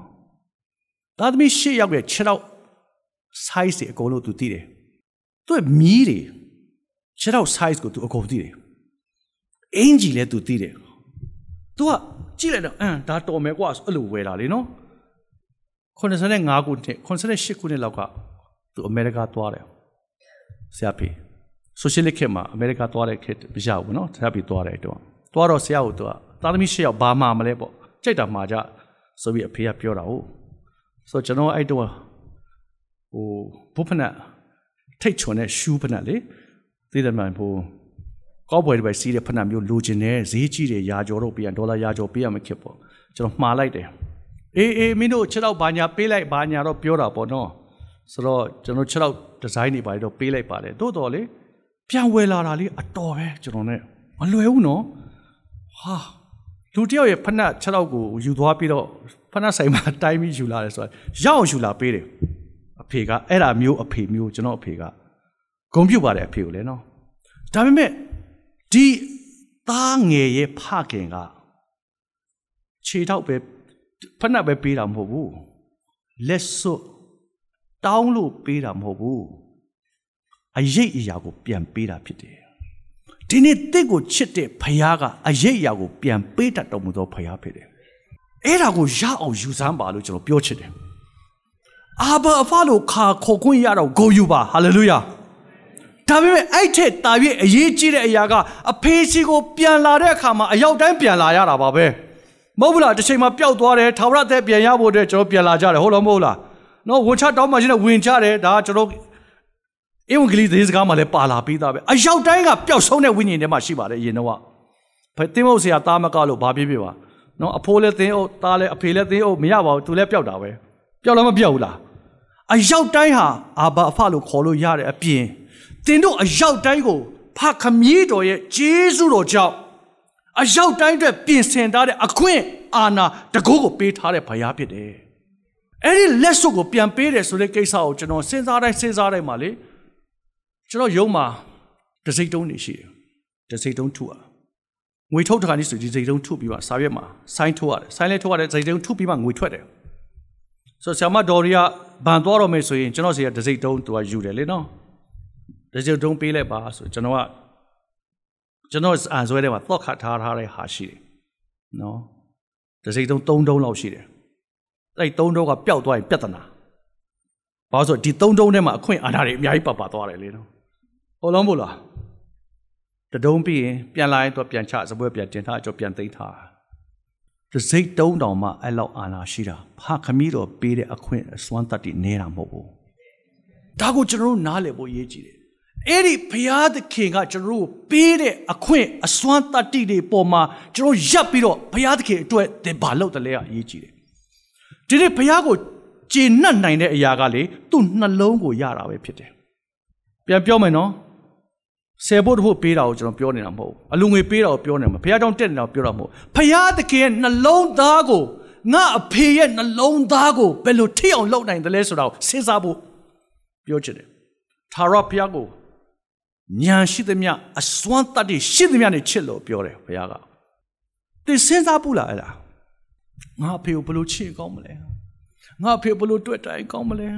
သားသမီး၈ယောက်ရဲ့6ယောက် size တွေအကုန်လုံး तू သိတယ်သူ့မီးတွေ6ယောက် size ကို तू အကုန်သိတယ်အင်ဂျီလည်း तू သိတယ် तू ကကြည့်လိုက်တော့အမ်ဒါတော်မယ်ကွာအဲ့လိုဝယ်တာလေနော်85ခုနှစ်88ခုနှစ်လောက်ကသူအမေရိကသွားတယ်ဆရာဖေဆိုရှယ်လစ်ခေတ်မှာအမေရိကသွားတဲ့ခေတ်မရဘူးနော်ဆရာဖေသွားတယ်တော့သွားတော့ဆရာကိုသူကသားသမီး၈ယောက်ဘာမှမလဲပေါ့ကြိတ်တာမှာကြဆိုပြီးအဖေကပြောတာဟုတ်ဆိုတော့ကျွန်တော်အဲ့တော့ဟိုဘုဖနက်ထိတ်ချွန်တဲ့ရှူးဖနက်လေသိတယ်မှန်ဟို ကောက်ပွဲတွေပဲစီးတဲ့ဖနက်မျိုးလိုချင်တယ်ဈေးကြီးတယ်ရာကျော်တော့ပြန်ဒေါ်လာရာကျော်ပေးရမှာခက်ပေါ့ကျွန်တော်မှားလိုက်တယ်အေးအေးမင်းတို့6တော့ဘာညာပေးလိုက်ဘာညာတော့ပြောတာပေါ့နော်ဆိုတော့ကျွန်တော်6တော့ဒီဇိုင်းတွေပါတော့ပေးလိုက်ပါတယ်တိုးတော်လေပြန်ဝယ်လာတာလေးအတော်ပဲကျွန်တော် ਨੇ မလွယ်ဘူးနော်ဟာလူတယောက်ရဲ့ဖနက်6တော့ကိုယူသွားပြီးတော့ဖနက်ဆိုင်မှာတိုင်းပြီးယူလာတယ်ဆိုတော့ရအောင်ယူလာပေးတယ်အဖေကအဲ့ဒါမျိုးအဖေမျိုးကျွန်တော်အဖေကဂုံပြုတ်ပါတယ်အဖေကိုလည်းနော်ဒါပေမဲ့ ဒီသားငယ်ရဲ့ဖခင်ကခြေထောက်ပဲဖက်နှက်ပဲပေးတာမဟုတ်ဘူးလက်စွပ်တောင်းလို့ပေးတာမဟုတ်ဘူးအရေးအရာကိုပြန်ပေးတာဖြစ်တယ်ဒီနေ့တစ်ကိုချစ်တဲ့ဖခင်ကအရေးအရာကိုပြန်ပေးတတ်တော်မူသောဖခင်ဖြစ်တယ်အဲ့ဒါကိုရအောင်ယူစမ်းပါလို့ကျွန်တော်ပြောချင်တယ်အာဘာအဖလို့ခါခေါ်ခွင့်ရတော့ဂိုယူပါဟာလေလုယာ ဒါပေမဲ့အဲ့ထက်တာ၍အရေးကြီးတဲ့အရာကအဖေစီကိုပြန်လာတဲ့အခါမှာအရောက်တိုင်းပြန်လာရတာပါပဲမဟုတ်ဘူးလားတစ်ချိန်မှာပျောက်သွားတယ်ထာဝရသက်ပြန်ရဖို့အတွက်ကျွန်တော်ပြန်လာကြတယ်ဟုတ်လားမဟုတ်လားနော်ဝန်ချတောင်းမှရှင်နဲ့ဝင်ကြတယ်ဒါကကျွန်တော်ဧဝံဂေလိသတင်းစကားမှာလည်းပါလာပြီးသားပဲအရောက်တိုင်းကပျောက်ဆုံးတဲ့ဝိညာဉ်ထဲမှာရှိပါတယ်ယင်တော့ဖသင်းမုတ်ဆရာတားမကလို့ဘာဖြစ်ဖြစ်ပါနော်အဖိုးလည်းသင်းအုပ်သားလည်းအဖေလည်းသင်းအုပ်မရပါဘူးသူလည်းပျောက်တာပဲပျောက်လည်းမပျောက်ဘူးလားအရောက်တိုင်းဟာအာဘာအဖလို့ခေါ်လို့ရတဲ့အပြင် တင်တို့အရောက်တိုင်းကိုဖခမည်းတော်ရဲ့ဂျေဇုတော်ကြောင့်အရောက်တိုင်းအတွက်ပြင်ဆင်ထားတဲ့အခွင့်အာဏာတကုတ်ကိုပေးထားတဲ့ဘုရားဖြစ်တယ်။အဲ့ဒီလက်စွပ်ကိုပြန်ပေးတယ်ဆိုတဲ့ကိစ္စကိုကျွန်တော်စဉ်းစားတိုင်းစဉ်းစားတိုင်းမှာလေကျွန်တော်ယုံမှာတစိတ်တုံးနေရှိတယ်။တစိတ်တုံးထုอ่ะငွေထုတ်တခါនេះဆိုဒီစိတ်တုံးထုပြီးမှစာရွက်မှာဆိုင်းထုတ်ရတယ်။ဆိုင်းလဲထုတ်ရတယ်စိတ်တုံးထုပြီးမှငွေထွက်တယ်။ဆိုဆ iam ဒေါ်ရီကဘန်သွားတော့မယ်ဆိုရင်ကျွန်တော်စီကတစိတ်တုံးသူကယူတယ်လေနော်။ တစိတ်တုံးပေးလိုက်ပါဆိုကျွန်တော်ကကျွန်တော်အန်ဆွဲထဲမှာသော့ခတ်ထားထားတဲ့ဟာရှိတယ်။နော်။တစိမ့်တုံး3တုံးလောက်ရှိတယ်။အဲ့3တုံးကပျောက်သွားရင်ပြဿနာ။ဘာလို့ဆိုဒီ3တုံးထဲမှာအခွင့်အာဏာတွေအများကြီးပတ်ပါသွားတယ်လေနော်။ဟုတ်လုံးမို့လား။တတုံးပြီးရင်ပြန်လာရင်တော့ပြန်ချစပွဲပြန်တင်ထားကြောပြန်သိမ်းထား။တစိမ့်တုံးတောင်မှအဲ့လောက်အာဏာရှိတာ။ဖခမီးတော်ပေးတဲ့အခွင့်အစွမ်းတတ်တည်နေတာမဟုတ်ဘူး။ဒါကိုကျွန်တော်တို့နားလည်ဖို့ရည်ကြည်တယ် အဲ့ဒီဘုရားသခင်ကကျွန်တော်တို့ပေးတဲ့အခွင့်အစွမ်းတတ္တိတွေပေါ်မှာကျွန်တော်ရပ်ပြီးတော့ဘုရားသခင်အတွက်သင်ဘာလုပ်တယ်လဲအရေးကြီးတယ်ဒီနေ့ဘုရားကိုကျေနပ်နိုင်တဲ့အရာကလေသူ့နှလုံးကိုရတာပဲဖြစ်တယ်ပြန်ပြောမယ်နော်ဆယ်ဖို့တဖို့ပေးတာကိုကျွန်တော်ပြောနေတာမဟုတ်ဘူးအလူငွေပေးတာကိုပြောနေမှာဘုရားကြောင့်တက်နေတာကိုပြောတာမဟုတ်ဘုရားသခင်ရဲ့နှလုံးသားကိုငါအဖေရဲ့နှလုံးသားကိုဘယ်လိုထိအောင်လုပ်နိုင်တယ်လဲဆိုတာကိုစဉ်းစားဖို့ပြောချင်တယ်သာရဘုရားကို ညာရှိသမျှအစွမ်းတတ်တဲ့ရှိသမျှနဲ့ချစ်လို့ပြောတယ်ဘုရားကသင်စဉ်းစားဘူးလားအဲ့ဒါငါအဖေကိုဘယ်လိုချစ်ကောင်းမလဲငါအဖေဘယ်လိုတွေ့တိုင်ကောင်းမလဲ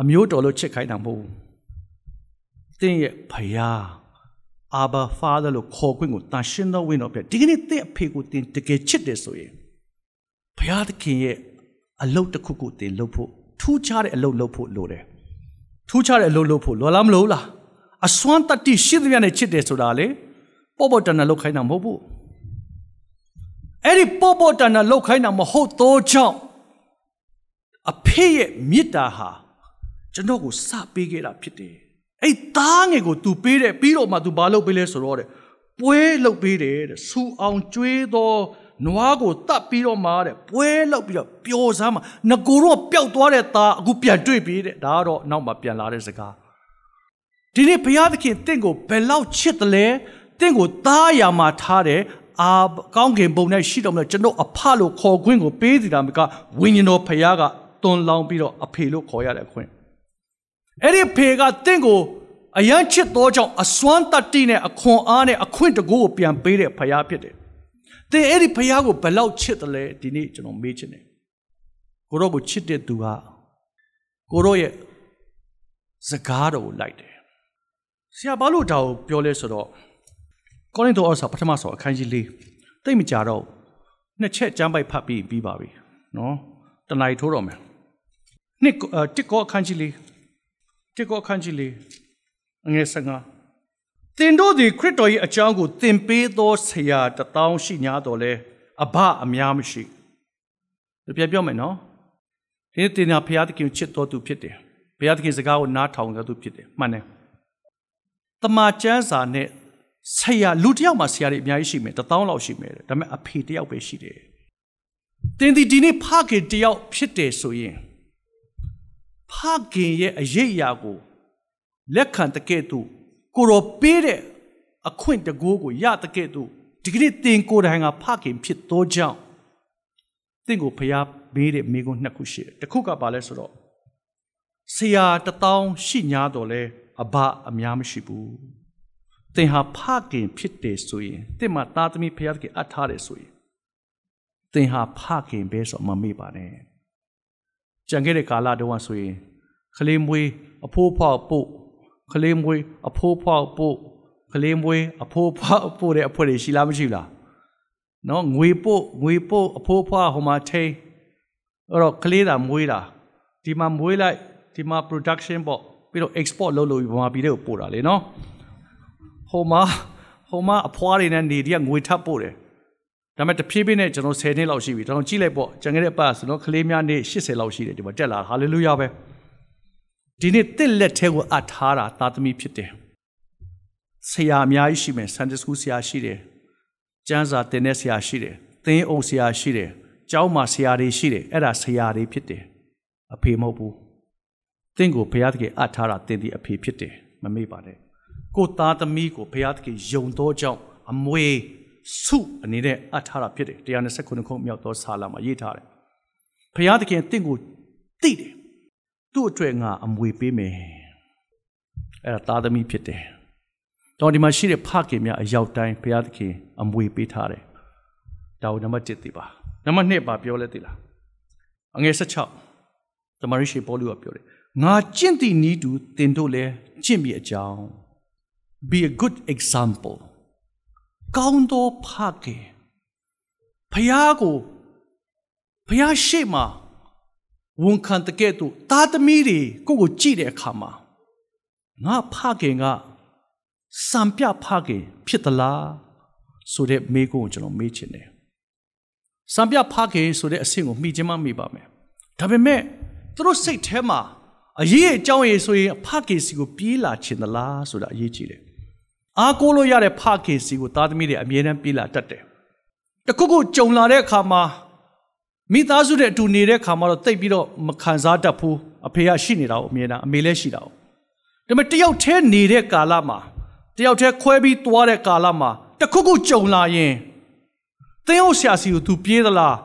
အမျိုးတော်လို့ချစ်ခိုင်းတာမဟုတ်ဘူးသင်ရဲ့ဘုရားအာဘာဖာသာလို့ခေါ်ခွင့်ကိုတန်ရှင်းသောဝိညာဉ်တော်ပြဒီကနေ့သင်အဖေကိုသင်တကယ်ချစ်တယ်ဆိုရင်ဘုရားသခင်ရဲ့အလုပ်တစ်ခုခုသင်လုပ်ဖို့ထူးခြားတဲ့အလုပ်လုပ်ဖို့လိုတယ်ထူးခြားတဲ့အလုပ်လုပ်ဖို့လောလားမလို့လား အစွမ်းတတ္တိရှိသမျှနဲ့ချစ်တယ်ဆိုတာလေပေါ့ပေါ့တန်တန်လောက်ခိုင်းတာမဟုတ်ဘူးအဲ့ဒီပေါ့ပေါ့တန်တန်လောက်ခိုင်းတာမဟုတ်တော့ကြောင့်အဖေရဲ့မေတ္တာဟာကျွန်တော်ကိုစပေးခဲ့တာဖြစ်တယ်အဲ့သားငယ်ကို तू ပေးတယ်ပြီးတော့မှ तू ဘာလုပ်ပေးလဲဆိုတော့တဲ့ပွဲလုပ်ပေးတယ်တဲ့စူအောင်ကျွေးတော့နွားကိုတတ်ပြီးတော့မှတဲ့ပွဲလောက်ပြီးတော့ပျော်စမ်းမှာငကိုတော့ပျောက်သွားတဲ့သားအခုပြန်တွေ့ပြီတဲ့ဒါကတော့နောက်မှပြန်လာတဲ့စကား ဒီနေ့ဘုရားသခင်တင့်ကိုဘယ်လောက်ချစ်တယ်လဲတင့်ကိုသားရမှာထားတယ်အာကောင်းကင်ဘုံနဲ့ရှိတော်မူကျွန်တော်အဖလို့ခေါ်ခွင့်ကိုပေးစီတာမကဝိညာဉ်တော်ဘုရားကတွန်လောင်းပြီးတော့အဖေလို့ခေါ်ရတဲ့အခွင့်အဲ့ဒီဖေကတင့်ကိုအယမ်းချစ်သောကြောင့်အစွမ်းတတ္တိနဲ့အခွန်အားနဲ့အခွင့်တကူကိုပြန်ပေးတဲ့ဖရားဖြစ်တယ်။သင်အဲ့ဒီဖရားကိုဘယ်လောက်ချစ်တယ်လဲဒီနေ့ကျွန်တော်မေးချင်တယ်။ကိုရောကိုချစ်တဲ့သူကကိုရောရဲ့စကားတော်ကိုလိုက်တယ်။ ဆရာဘာလို့ဒါကိုပြောလဲဆိုတော့ကောရိန္သုဩစာပထမဆုံးအခန်းကြီး၄တိတ်မကြတော့နှစ်ချက်ကျမ်းပိုက်ဖတ်ပြီးပြီးပါပြီ။နော်။တဏှာထိုးတော့မယ်။နှစ်တစ်ကောအခန်းကြီး၄တစ်ကောအခန်းကြီး၄အငယ်15သင်တို့သည်ခရစ်တော်၏အကြောင်းကိုသင်ပေးသောဆရာတထောင်ရှိ냐တော်လဲအဘအများမရှိပြန်ပြောမယ်နော်ဒီတင်နာဘုရားသခင်ချစ်တော်သူဖြစ်တယ်ဘုရားသခင်စကားကိုနားထောင်တော်သူဖြစ်တယ်မှန်တယ် တမန်ကျမ်းစာနဲ့ဆရာလူတယောက်မှာဆရာတွေအများကြီးရှိမယ်တထောင်လောက်ရှိမယ်ဒါပေမဲ့အဖေတယောက်ပဲရှိတယ်တင်ဒီဒီနေ့ဖခင်တယောက်ဖြစ်တယ်ဆိုရင်ဖခင်ရဲ့အရေးအရာကိုလက်ခံတကဲ့သို့ကိုရောပေးတဲ့အခွင့်တကိုးကိုရတကဲ့သို့ဒီကနေ့တင်ကိုယ်တိုင်ကဖခင်ဖြစ်သောကြောင့်တင့်ကိုဖျားဘေးတဲ့မိကုန်းနှစ်ခုရှိတယ်တစ်ခုကပါလဲဆိုတော့ဆရာတထောင်ရှိ냐တော့လဲ အဘအများမရှိဘူးသင်ဟာဖခင်ဖြစ်တယ်ဆိုရင်သင်မှာသားသမီးဖျားတကအပ်ထားတယ်ဆိုရင်သင်ဟာဖခင်ပဲဆိုမမေ့ပါနဲ့ကြံခဲ့တဲ့ကာလတုန်းကဆိုရင်ခလေးမွေးအဖိုးဖွားပို့ကလေးမွေးအဖိုးဖွားပို့ကလေးမွေးအဖိုးဖွားပို့တဲ့အဖွဲတွေရှိလားမရှိလားနော်ငွေပို့ငွေပို့အဖိုးဖွားဟိုမှာထိန်အဲ့တော့ကလေးတာမွေးတာဒီမှာမွေးလိုက်ဒီမှာ production ပေါ့ ပြီးတော့ export လုပ်လို့ဘာမှပြီးတော့ပို့တာလေနော်ဟိုမှာဟိုမှာအဖွားတွေနဲ့နေဒီကငွေထပ်ပို့တယ်ဒါပေမဲ့တဖြည်းဖြည်းနဲ့ကျွန်တော်10နှစ်လောက်ရှိပြီကျွန်တော်ကြည့်လိုက်ပေါ့ကျန်ခဲ့တဲ့ပတ်ဆိုတော့ကလေးများနေ80လောက်ရှိတယ်ဒီမှာတက်လာဟာလေလုယာပဲဒီနေ့တစ်လက်ထဲကိုအပ်ထားတာသာသမီဖြစ်တယ်ဆရာအများကြီးရှိမယ်ဆန်ဒစကူဆရာရှိတယ်ကျမ်းစာသင်တဲ့ဆရာရှိတယ်သင်းအုပ်ဆရာရှိတယ်ကျောင်းမှာဆရာတွေရှိတယ်အဲ့ဒါဆရာတွေဖြစ်တယ်အဖေမဟုတ်ဘူး သင်ကိုဘုရားသခင်အပ်ထားတာသင်ဒီအဖေဖြစ်တယ်မမေ့ပါနဲ့ကိုသားသမီးကိုဘုရားသခင်ယုံသောကြောင့်အမွေစုအနေနဲ့အပ်ထားတာဖြစ်တယ်129ခုမြောက်သောစာလမှာရေးထားတယ်ဘုရားသခင်သင်ကိုသိတယ်သူ့အတွက်ငါအမွေပေးမယ်အဲ့ဒါသားသမီးဖြစ်တယ်တော့ဒီမှာရှိတဲ့ဖခင်များအရောက်တိုင်းဘုရားသခင်အမွေပေးထားတယ်ဒါကိုနံပါတ်1သိပါနံပါတ်2ပါပြောလဲသိလားအငယ်16သမရိရှိပေါလုကပြောတယ် ငါကျင့်သည့်ဤသူတင်တို့လဲကျင့်ပြီးအကြောင်း be a good example ကောင်းသောဖခင်ဖခင်ကိုဖခင်ရှေ့မှာဝန်ခံတကဲ့သို့သားသမီးတွေကိုကိုကြည့်တဲ့အခါမှာငါဖခင်ကစံပြဖခင်ဖြစ်သလားဆိုတဲ့မေးခွန်းကိုကျွန်တော်မေးချင်တယ်စံပြဖခင်ဆိုတဲ့အဆင့်ကိုမိချင်းမမိပါမယ်ဒါပေမဲ့သူတို့စိတ်ထဲမှာ အရေးအကြောင်းရေးဆိုရင်ဖခင်စီကိုပြေးလာချင်သလားဆိုတာအရေးကြီးတယ်အားကိုးလို့ရတဲ့ဖခင်စီကိုသားသမီးတွေအမြဲတမ်းပြေးလာတတ်တယ်တခုခုကြုံလာတဲ့အခါမှာမိသားစုတဲ့အတူနေတဲ့ခါမှာတော့တိတ်ပြီးတော့မခံစားတတ်ဘူးအဖေကရှိနေတာကိုအမြဲတမ်းအမေလည်းရှိတာကိုဒါပေမဲ့တယောက်တည်းနေတဲ့ကာလမှာတယောက်တည်းခွဲပြီးသွားတဲ့ကာလမှာတခုခုကြုံလာရင်သင်ဟုတ်ဆရာစီကို तू ပြေးသလား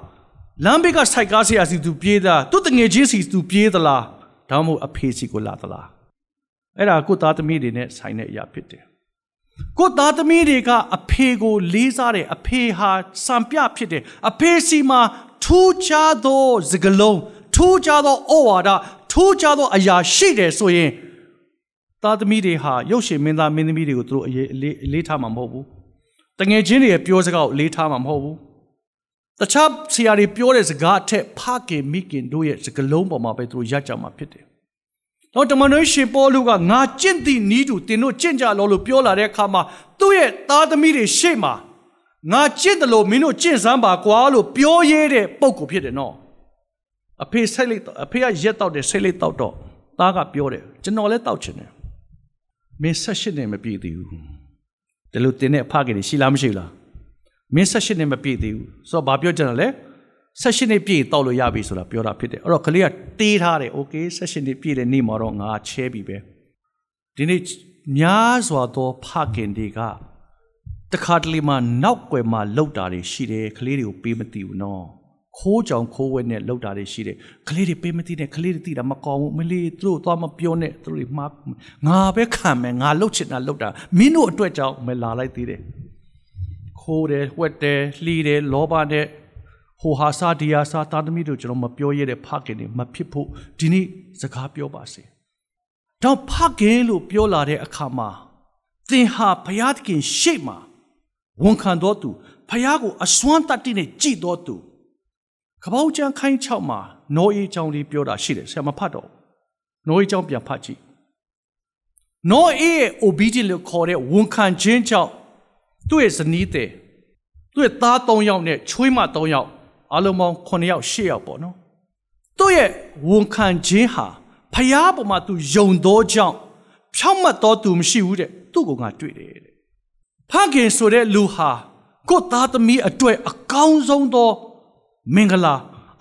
လမ်းဘေးကစိုက်ကားဆရာစီ तू ပြေးသလားသူ့တငယ်ချင်းစီ तू ပြေးသလား ဒါမှမဟုတ်အဖေစီကိုလာသလားအဲ့ဒါကိုသားသမီးတွေနဲ့ဆိုင်တဲ့အရာဖြစ်တယ်ကိုသားသမီးတွေကအဖေကိုလေးစားတယ်အဖေဟာစံပြဖြစ်တယ်အဖေစီမှာထူးခြားသောစကလုံးထူးခြားသောဩဝါဒထူးခြားသောအရာရှိတယ်ဆိုရင်သားသမီးတွေဟာရုပ်ရှင်မင်းသားမင်းသမီးတွေကိုသူတို့အရေးအလေးထားမှာမဟုတ်ဘူးတငယ်ချင်းတွေရဲ့ပြောစကားကိုအလေးထားမှာမဟုတ်ဘူး တခြားဆရာတွေပြောတဲ့စကားအထက်ဖခင်မိခင်တို့ရဲ့စကလုံးပေါ်မှာပဲသူတို့ရကြမှာဖြစ်တယ်တော့တမန်တော်ရှင်ပေါလုကငါကျင့်သည့်နီးတူတင်တို့ကျင့်ကြလောလို့ပြောလာတဲ့အခါမှာသူ့ရဲ့သားသမီးတွေရှေ့မှာငါကျင့်တယ်လို့မင်းတို့ကျင့်စမ်းပါကွာလို့ပြောရဲတဲ့ပုံကိုဖြစ်တယ်နော်အဖေဆက်လိုက်အဖေကရက်တော့တယ်ဆက်လိုက်တော့တော့သားကပြောတယ်ကျွန်တော်လည်းတောက်ချင်တယ်မင်းဆက်ရှစ်နဲ့မပြည့်သေးဘူးဒီလိုတင်တဲ့အဖကနေရှိလားမရှိလား မင်းဆက်ရှစ်နဲ့မပြည့်သေးဘူးဆိုတော့ဘာပြောကြတယ်လဲဆက်ရှစ်နဲ့ပြည့်တောက်လို့ရပြီဆိုတာပြောတာဖြစ်တယ်အဲ့တော့ကလေးကတေးထားတယ်โอเคဆက်ရှစ်နဲ့ပြည့်တဲ့နေ့မှာတော့ငါချဲပြီပဲဒီနေ့များစွာသောဖခင်တွေကတခါတလေမှနောက်ွယ်မှာလှုပ်တာတွေရှိတယ်ကလေးတွေကိုပေးမသိဘူးနော် ခိုးကြောင်ခိုးဝဲနဲ့လောက်တာတွေရှိတယ်ကလေးတွေပေးမသိနဲ့ကလေးတွေသိတာမကောင်းဘူးမလေးသူတို့သွားမပြောနဲ့သူတို့တွေမှားငါပဲခံမယ်ငါလှုပ်ချင်တာလှုပ်တာမင်းတို့အတွက်ကြောင့်မလာလိုက်သေးတယ် ခိုးတယ်ဝက်တယ်လှီးတယ်လောဘနဲ့ဟိုဟာစာဒီယာစာသားသမီးတို့ကျွန်တော်မပြောရတဲ့ဖခင်တွေမဖြစ်ဖို့ဒီနေ့စကားပြောပါစေတော့ဖခင်လို့ပြောလာတဲ့အခါမှာသင်ဟာဘုရားသခင်ရှေ့မှာဝန်ခံတော်သူဘုရားကိုအစွမ်းတတ်တဲ့ကြည်တော်သူကပောက်ကျန်ခိုင်း6မှာနောအေးကြောင့်လေးပြောတာရှိတယ်ဆရာမဖတ်တော့နောအေးကြောင့်ပြန်ဖတ်ကြည့်နောအေးရဲ့ obedient လို့ခေါ်တဲ့ဝန်ခံခြင်းကြောင့် သူ့ရဲ့ဇနီးတဲ့သူ့ရဲ့သား3ယောက်နဲ့ချွေးမ3ယောက်အလုံးပေါင်း9ယောက်10ယောက်ပေါ့နော်သူ့ရဲ့ဝန်ခံခြင်းဟာဖျားပေါ်မှာသူယုံသောကြောင့်ဖြောင့်မတ်တော်သူမရှိဘူးတဲ့သူ့ကိုငါတွေ့တယ်တဲ့ဖခင်ဆိုတဲ့လူဟာကိုယ်သားသမီးအတွေ့အကောင်းဆုံးသောမင်္ဂလာ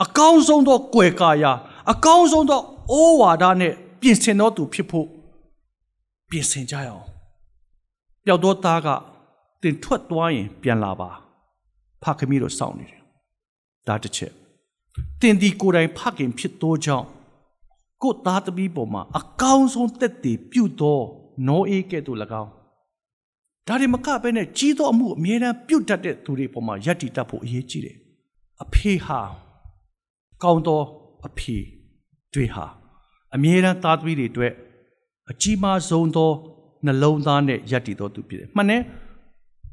အကောင်းဆုံးသောကွယ်ကာယာအကောင်းဆုံးသောအိုးဝါဒနဲ့ပြင်ဆင်တော်သူဖြစ်ဖို့ပြင်ဆင်ကြရအောင်ပျောက်သောသားက တင်ထွက်သွားရင်ပြန်လာပါဖခင်တို့စောင့်နေတယ်ဒါတစ်ချက်တင်ဒီကိုယ်တိုင်ဖခင်ဖြစ်သောကြောင့်ကိုသားသမီးပေါ်မှာအကောင်းဆုံးတက်တည်ပြုသောနောအေးကဲ့သို့၎င်းဒါတွေမကပဲနဲ့ကြီးသောအမှုအမြဲတမ်းပြုတ်တတ်တဲ့သူတွေပေါ်မှာယက်တီတတ်ဖို့အရေးကြီးတယ်အဖေဟာကောင်းသောအဖေတွေဟာအမြဲတမ်းသားသမီးတွေအတွက်အကြီးမားဆုံးသောနှလုံးသားနဲ့ယက်တီတော်သူဖြစ်တယ်မှန်တယ်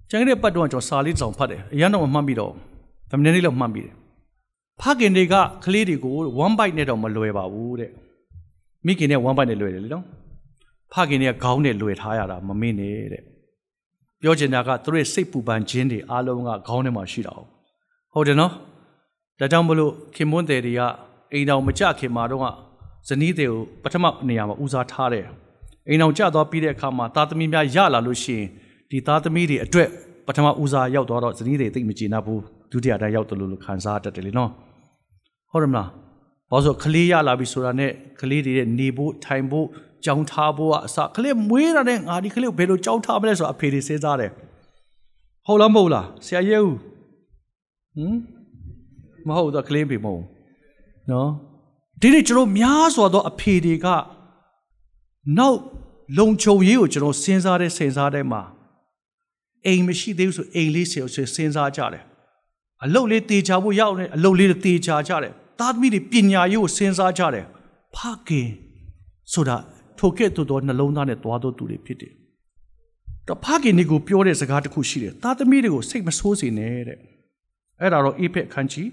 ကျန်တဲ့ပတ်တော့ကျွန်တော်စာလေးဆောင်ဖတ်တယ်အရန်တော့မမှတ်မိတော့ဗမနေလေးလောက်မှတ်မိတယ်ဖခင်တွေကကလေးတွေကို one bite နဲ့တော့မလွယ်ပါဘူးတဲ့မိခင်နဲ့ one bite နဲ့လွယ်တယ်လေနော်ဖခင်တွေကခေါင်းနဲ့လွယ်ထားရတာမမင်းနဲ့တဲ့ပြောချင်တာကသူတို့ရဲ့စိတ်ပူပန်ခြင်းတွေအားလုံးကခေါင်းထဲမှာရှိတာဟုတ်တယ်နော်ဒါကြောင့်မလို့ခင်မွန်းတယ်တွေကအိမ်တော်မကြခင်မှာတော့ဇနီးတွေကိုပထမနေရာမှာဦးစားထားတယ်အိမ်တော်ကြသွားပြီးတဲ့အခါမှာသားသမီးများရလာလို့ရှိရင် ဒီသားသမီးတွေအတွက်ပထမဦးစားရောက်သွားတော့ဇနီးတွေသိမကြည်နာဘူးဒုတိယတိုင်းရောက်တယ်လို့ခံစားတတ်တယ်လေနော်ဟုတ်တယ်မလားဘာလို့ဆိုကလေးရလာပြီဆိုတာနဲ့ကလေးတွေရဲ့နေဖို့ထိုင်ဖို့ကြောင်းထားဖို့ကအစကလေးမွေးတာနဲ့ငါဒီကလေးကိုဘယ်လိုကြောင်းထားမလဲဆိုတာအဖေတွေစဉ်းစားတယ်ဟုတ်လားမဟုတ်လားဆရာရဲဦးဟမ်မဟုတ်တော့ကလေးပေမဟုတ်နော်ဒီနေ့ကျွန်တော်များစွာသောအဖေတွေကနောက်လုံခြုံရေးကိုကျွန်တော်စဉ်းစားတဲ့စဉ်းစားတဲ့မှာ အိမ်မရှိသေးဘူးဆိုအိမ်လေးစဉ်စဉ်းစားကြတယ်အလုတ်လေးတေချာဖို့ရောက်နေအလုတ်လေးတေချာကြတယ်သားသမီးတွေပညာရေးကိုစဉ်းစားကြတယ်ဖခင်ဆိုတာထိုကဲ့သို့သောနှလုံးသားနဲ့သွားသောသူတွေဖြစ်တယ်တော့ဖခင်တွေကိုပြောတဲ့စကားတစ်ခုရှိတယ်သားသမီးတွေကိုစိတ်မဆိုးစေနဲ့တဲ့အဲ့ဒါတော့အေဖက်ခန်းကြီး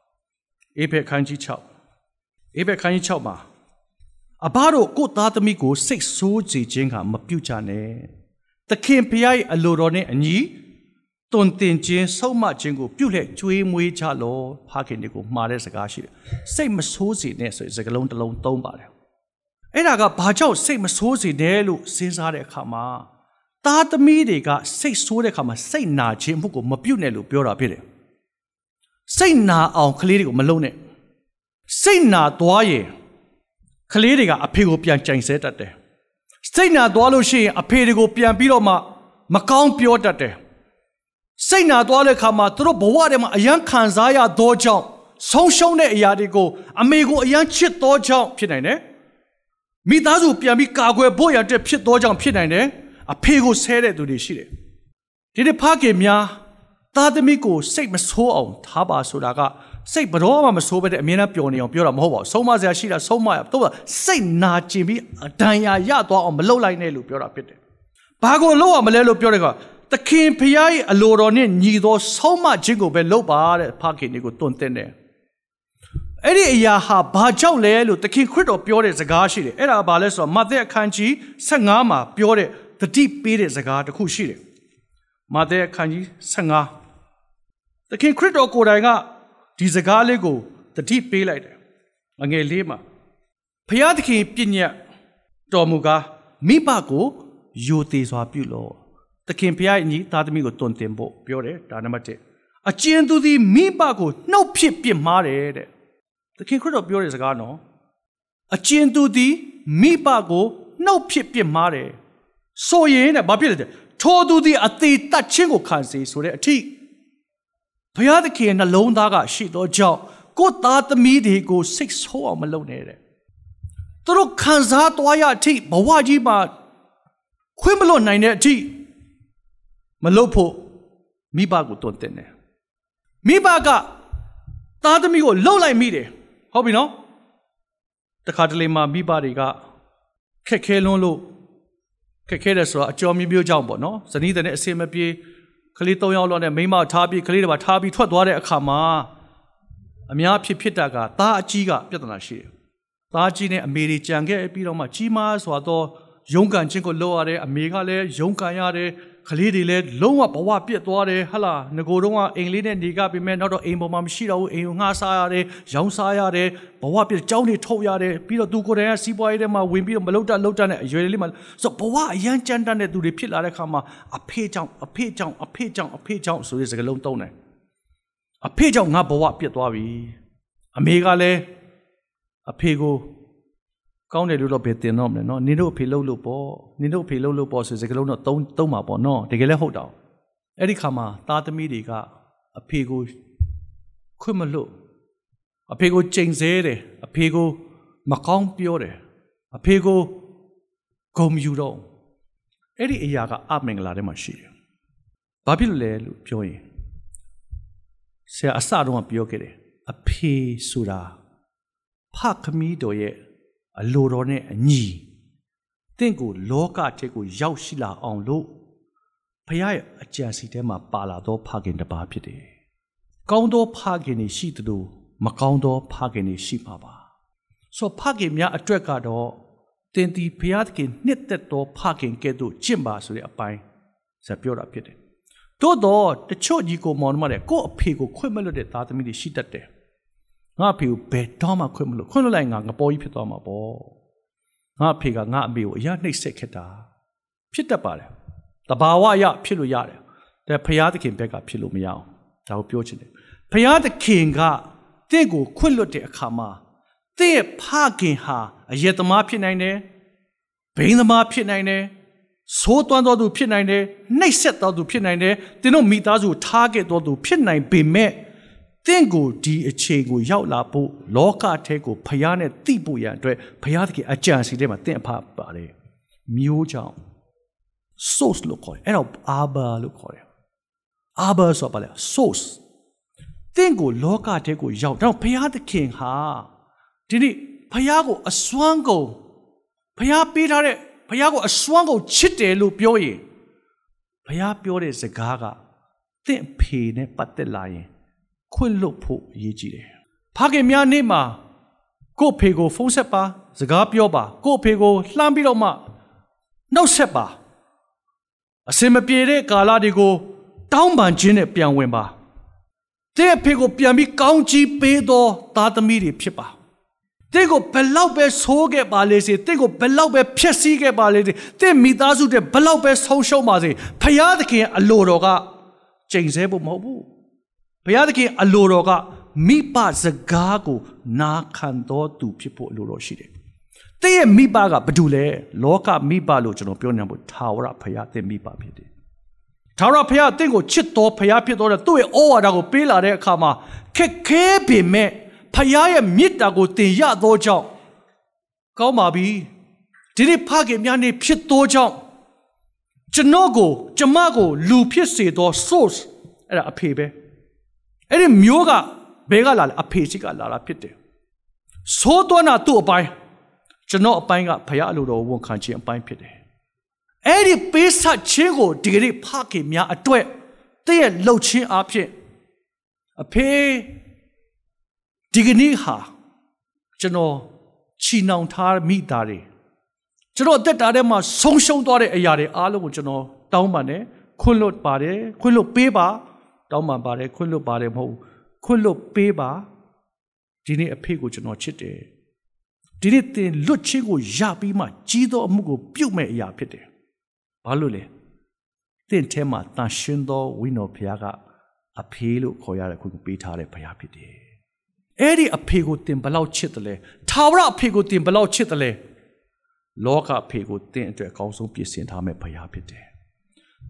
6အေဖက်ခန်းကြီး6အေဖက်ခန်းကြီး6မှာအဘတို့ကိုသားသမီးကိုစိတ်ဆိုးစေခြင်းကမပြုတ်ကြနဲ့ သခင်ဖျားရဲ့အလိုတော်နဲ့အညီတွင်တင်ခြင်းဆုံးမခြင်းကိုပြုလက်ကြွေးမွေးကြလောဖခင်တွေကိုမှားတဲ့စကားရှိတယ်စိတ်မဆိုးစေနဲ့ဆိုရင်စကားလုံးတစ်လုံးသုံးပါတယ်အဲ့ဒါကဘာကြောင့်စိတ်မဆိုးစေနဲ့လို့စဉ်းစားတဲ့အခါမှာသားသမီးတွေကစိတ်ဆိုးတဲ့အခါမှာစိတ်နာခြင်းမှုကိုမပြုတ်နဲ့လို့ပြောတာဖြစ်တယ်စိတ်နာအောင်ကလေးတွေကိုမလုံးနဲ့စိတ်နာသွားရင်ကလေးတွေကအဖေကိုပြန်ကြိုင်ဆဲတတ်တယ် စိတ်နာသွားလို့ရှိရင်အဖေတွေကိုပြန်ပြီးတော့မှမကောင်းပြောတတ်တယ်စိတ်နာသွားတဲ့အခါမှာသူတို့ဘဝထဲမှာအယံခံစားရသောကြောင့်ဆုံးရှုံးတဲ့အရာတွေကိုအမေကိုအယံချစ်သောကြောင့်ဖြစ်နိုင်တယ်မိသားစုပြန်ပြီးကာကွယ်ဖို့ရတဲ့ဖြစ်သောကြောင့်ဖြစ်နိုင်တယ်အဖေကိုဆဲတဲ့သူတွေရှိတယ်ဒီနေ့ဖခင်များသားသမီးကိုစိတ်မဆိုးအောင်ထားပါဆိုတာက စိတ်ဘတော်မှမဆိုးပဲတဲ့အမြဲတမ်းပျော်နေအောင်ပြောတာမဟုတ်ပါဘူးဆုံးမစရာရှိတာဆုံးမရတော့စိတ်နာကျင်ပြီးအတန်ရာရသွားအောင်မလုပ်လိုက်နဲ့လို့ပြောတာဖြစ်တယ်ဘာကိုလုပ်အောင်မလဲလို့ပြောတဲ့ကသခင်ဖျားရဲ့အလိုတော်နဲ့ညီသောဆုံးမခြင်းကိုပဲလုပ်ပါတဲ့ဖခင်တွေကိုတွင်တင်တယ်အဲ့ဒီအရာဟာဘာကြောင့်လဲလို့သခင်ခရစ်တော်ပြောတဲ့စကားရှိတယ်အဲ့ဒါဘာလဲဆိုတော့မဿဲအခန်းကြီး15မှာပြောတဲ့တတိပေးတဲ့စကားတစ်ခုရှိတယ်မဿဲအခန်းကြီး15သခင်ခရစ်တော်ကိုယ်တိုင်က ဒီစကားလေးကိုတတိပေးလိုက်တယ်အငယ်လေးမှာဖျားသခင်ပြည့်ညတ်တော်မူကားမိဘကိုယိုသေးစွာပြုလို့သခင်ဖျားရဲ့ညီသားသမီးကိုတွင်တင်ဖို့ပြောတယ်ဒါနံပါတ်1အကျဉ်သူသည်မိဘကိုနှုတ်ဖြစ်ပြစ်မှားတယ်တဲ့သခင်ခရစ်တော်ပြောတဲ့စကားနော်အကျဉ်သူသည်မိဘကိုနှုတ်ဖြစ်ပြစ်မှားတယ်ဆိုရင်တဲ့ဘာဖြစ်လဲထိုသူသည်အသေးတတ်ခြင်းကိုခံစေဆိုတဲ့အထိ ဘုရားသခင်နှလုံးသားကရှိသောကြောင့်ကိုယ်သားသမီးတွေကိုစိတ်ဆိုးအောင်မလုပ်နဲ့တဲ့သူတို့ခံစားသွားရအထိဘဝကြီးမှာခွင့်မလွတ်နိုင်တဲ့အထိမလုပ်ဖို့မိဘကိုတွန်းတင်တယ်မိဘကသားသမီးကိုလှုပ်လိုက်မိတယ်ဟုတ်ပြီနော်တခါတလေမှာမိဘတွေကခက်ခဲလွန်းလို့ခက်ခဲတယ်ဆိုတော့အကျော်မျိုးမျိုးကြောင့်ပေါ့နော်ဇနီးတဲ့နဲ့အစင်မပြေ ကလေး၃ယောက်လောက်နဲ့မိန်းမထားပြီးကလေးတွေပါထားပြီးထွက်သွားတဲ့အခါမှာအများဖြစ်ဖြစ်တာကသားအကြီးကပြဿနာရှိတယ်သားကြီးနဲ့အမေတွေကြံခဲ့ပြီးတော့မှကြီးမားစွာသောရုန်းကန်ခြင်းကိုလုပ်ရတယ်အမေကလည်းရုန်းကန်ရတယ် ကလေးတွေလည်းလုံးဝဘဝပြက်သွားတယ်ဟလာငကိုတော့ကအိမ်လေးနဲ့နေကြပြီမဲ့နောက်တော့အိမ်ပေါ်မှာမရှိတော့ဘူးအိမ်ကိုငှားစားရတယ်ရောင်းစားရတယ်ဘဝပြက်ကြောင်းတွေထုတ်ရတယ်ပြီးတော့သူကိုယ်တိုင်ကစီးပွားရေးထဲမှာဝင်ပြီးတော့မလုတ်တလုတ်တနဲ့အရွယ်လေးမှာဆိုဘဝအရန်ကြမ်းတမ်းတဲ့သူတွေဖြစ်လာတဲ့ခါမှာအဖေကြောင့်အဖေကြောင့်အဖေကြောင့်အဖေကြောင့်ဆိုတဲ့စကားလုံးသုံးတယ်အဖေကြောင့်ငါဘဝပြက်သွားပြီအမေကလည်းအဖေကို ကောင်းတယ်လို့တော့ဘယ်တင်တော့မလဲနော်နင်တို့အဖေလှုပ်လို့ပေါ့နင်တို့အဖေလှုပ်လို့ပေါ့ဆိုစကလုံးတော့သုံးသုံးပါပေါ့နော်တကယ်လည်းဟုတ်တော့အဲ့ဒီခါမှာသားသမီးတွေကအဖေကိုခွင့်မလို့အဖေကိုချိန်ဆဲတယ်အဖေကိုမကောင်းပြောတယ်အဖေကိုဂုံယူတော့အဲ့ဒီအရာကအမင်္ဂလာထဲမှာရှိတယ်ဘာဖြစ်လို့လဲလို့ပြောရင်ဆရာအစတုန်းကပြောခဲ့တယ်အဖေဆိုတာဖခမီးတော်ရဲ့ အလိုတော်နဲ့အညီတင့်ကိုလောကထဲကိုရောက်ရှိလာအောင်လို့ဖခင်ရဲ့အကြံစီထဲမှာပါလာသောဖခင်တစ်ပါးဖြစ်တယ်။ကောင်းသောဖခင်တွေရှိသလိုမကောင်းသောဖခင်တွေရှိမှာပါ။ဆိုဖခင်များအတွက်ကတော့တင်တီဖခင်သခင်နှစ်သက်သောဖခင်ကဲ့သို့ကျင့်ပါဆိုတဲ့အပိုင်းဆက်ပြောတာဖြစ်တယ်။သို့တော့တချို့ကြီးကိုမောင်နှမတွေကိုယ့်အဖေကိုခွင့်မလွတ်တဲ့သားသမီးတွေရှိတတ်တယ်။ ငါအဖေကိုဘယ်တော့မှခွင့်မလို့ခွင့်လွတ်လိုက်ငါငပေါ်ကြီးဖြစ်သွားမှာပေါ့ငါအဖေကငါအမေကိုအရာနှိပ်စက်ခဲ့တာဖြစ်တတ်ပါတယ်တဘာဝအရဖြစ်လို့ရတယ်แต่ဖရာသခင်ဘက်ကဖြစ်လို့မရအောင်ဒါကိုပြောချင်တယ်ဖရာသခင်ကတင့်ကိုခွင့်လွတ်တဲ့အခါမှာတင့်ရဲ့ဖခင်ဟာအယက်သမားဖြစ်နိုင်တယ်ဘိန်းသမားဖြစ်နိုင်တယ်ဆိုးသွမ်းတော်သူဖြစ်နိုင်တယ်နှိပ်စက်တော်သူဖြစ်နိုင်တယ်တင်းတို့မိသားစုထားခဲ့တော်သူဖြစ်နိုင်ပေမဲ့ တင့်ကိုဒီအချိန်ကိုရောက်လာဖို့လောကထဲကိုဖျားနဲ့တိဖို့ရန်အတွက်ဖျားသခင်အကြံစီထဲမှာတင့်အဖပါတယ်မျိုးကြောင့် source လို့ခေါ်တယ်အဲ့တော့ arbor လို့ခေါ်တယ် arbor ဆိုပါလေ source တင့်ကိုလောကထဲကိုရောက်တော့ဖျားသခင်ဟာဒီနေ့ဖျားကိုအစွမ်းကုန်ဖျားပေးထားတဲ့ဖျားကိုအစွမ်းကုန်ချစ်တယ်လို့ပြောရင်ဖျားပြောတဲ့စကားကတင့်ဖေနဲ့ပတ်သက်လာရင် ခွင့်လွတ်ဖို့အရေးကြီးတယ်။ဖခင်များနေ့မှာကို့ဖေကိုဖုန်းဆက်ပါစကားပြောပါကို့ဖေကိုလှမ်းပြီးတော့မှနှုတ်ဆက်ပါအစင်မပြေတဲ့ကာလတွေကိုတောင်းပန်ခြင်းနဲ့ပြန်ဝင်ပါတဲ့ဖေကိုပြန်ပြီးကောင်းချီးပေးသောသားသမီးတွေဖြစ်ပါတဲ့ကိုဘလောက်ပဲဆိုးခဲ့ပါလေစေတဲ့ကိုဘလောက်ပဲဖျက်ဆီးခဲ့ပါလေစေတဲ့မိသားစုတဲ့ဘလောက်ပဲဆုံးရှုံးပါစေဖယားသခင်အလိုတော်ကကျိန်ဆဲဖို့မဟုတ်ဘူးဘု ရားသခင်အလိုတော်ကမိဘစကားကိုနာခံတော်သူဖြစ်ဖို့အလိုတော်ရှိတယ်။တဲ့ရဲ့မိဘကဘာတူလဲလောကမိဘလို့ကျွန်တော်ပြောနေဖို့ထာဝရဘုရားတဲ့မိဘဖြစ်တယ်။ထာဝရဘုရားတင့်ကိုချစ်တော်ဘုရားဖြစ်တော်တဲ့သူ့ရဲ့ဩဝါဒကိုပေးလာတဲ့အခါမှာခက်ခဲပေမဲ့ဘုရားရဲ့မေတ္တာကိုတင်ရသောကြောင့်ကောင်းပါပြီ။ဒီနေ့ဖခင်များနေဖြစ်သောကြောင့်ကျွန်တော်ကို ကျမကို လူဖြစ်စေသော source အဲ့ဒါအဖေပဲ။ အဲ့ဒီမျိုးကဘဲကလာလဲအဖေရှိကလာတာဖြစ်တယ်သိုးသွန်းတာသူ့အပိုင်းကျွန်တော်အပိုင်းကဘုရားအလိုတော်ဝန်ခံခြင်းအပိုင်းဖြစ်တယ်အဲ့ဒီပေးဆက်ခြင်းကိုဒီကနေ့ဖခင်များအတွက်တည့်ရဲ့လှုပ်ခြင်းအဖြစ်အဖေဒီကနေ့ဟာကျွန်တော်ချီနှောင်ထားမိသားတွေကျွန်တော်အသက်တာထဲမှာဆုံးရှုံးသွားတဲ့အရာတွေအားလုံးကိုကျွန်တော်တောင်းပန်တယ်ခွင့်လွတ်ပါတယ်ခွင့်လွတ်ပေးပါ တောင်းပန်ပါတယ်ခွင့်လွတ်ပါတယ်မဟုတ်ခွင့်လွတ်ပေးပါဒီနေ့အဖေကိုကျွန်တော်ချစ်တယ်ဒီနေ့သင်လွတ်ချင်းကိုရပြီးမှကြီးသောအမှုကိုပြုတ်မဲ့အရာဖြစ်တယ်ဘာလို့လဲသင်ထဲမှာတန်ရှင်းသောဝိညာဉ်ဘုရားကအဖေလို့ခေါ်ရတဲ့ခွင့်ကိုပေးထားတဲ့ဘုရားဖြစ်တယ်အဲ့ဒီအဖေကိုသင်ဘလောက်ချစ်တယ်လဲထာဝရအဖေကိုသင်ဘလောက်ချစ်တယ်လဲလောကအဖေကိုသင်အတွက်အကောင်းဆုံးပြင်ဆင်ထားမဲ့ဘုရားဖြစ်တယ်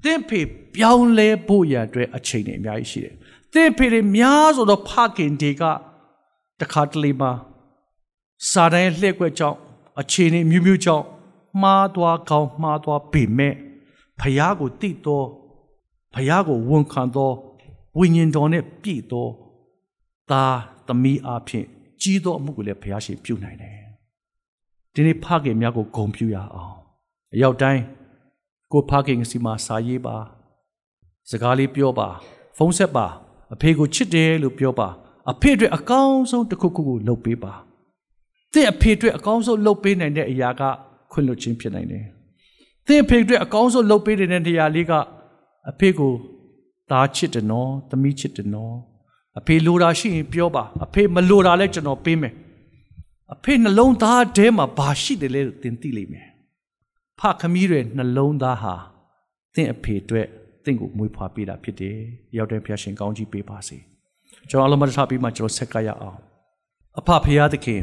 တင့်ဖေပြောင်းလဲဖို့ရအတွက်အချိန်တွေအများကြီးရှိတယ်သင်ဖေတွေများဆိုတော့ဖခင်တွေကတခါတလေမှာစာတန်ရဲ့လှည့်ကွက်ကြောင့်အခြေအနေမျိုးမျိုးကြောင့်မှားသွားကောင်းမှားသွားပေမဲ့ဖယားကိုတိတော့ဖယားကိုဝန်ခံတော့ဝိညာဉ်တော်နဲ့ပြည့်တော့သာသမီးအဖြစ်ကြီးသောအမှုကိုလည်းဖယားရှင်ပြုနိုင်တယ်ဒီနေ့ဖခင်များကိုဂုဏ်ပြုရအောင်အရောက်တိုင်း ကိုဖခင်စီမှာစာရေးပါစကားလေးပြောပါဖုန်းဆက်ပါအဖေကိုချစ်တယ်လို့ပြောပါအဖေအတွက်အကောင်းဆုံးတစ်ခုခုကိုလုပ်ပေးပါသင်အဖေအတွက်အကောင်းဆုံးလုပ်ပေးနိုင်တဲ့အရာကခွင့်လွှတ်ခြင်းဖြစ်နိုင်တယ်သင်အဖေအတွက်အကောင်းဆုံးလုပ်ပေးတဲ့နေရာလေးကအဖေကိုသားချစ်တယ်နော်သမီးချစ်တယ်နော်အဖေလိုတာရှိရင်ပြောပါအဖေမလိုတာလည်းကျွန်တော်ပေးမယ်အဖေနှလုံးသားထဲမှာဘာရှိတယ်လဲသင်သိလိမ့်မယ် ဖခမီးတွေနှလုံးသားဟာသင်အဖေအတွက်သင်ကိုမွေးဖွားပေးတာဖြစ်တယ်ရောက်တဲ့ဖျားရှင်ကောင်းကြီးပေးပါစေကျွန်တော်အလုံးမထားပြီးမှကျွန်တော်ဆက်ကရအောင်အဖဖျားသခင်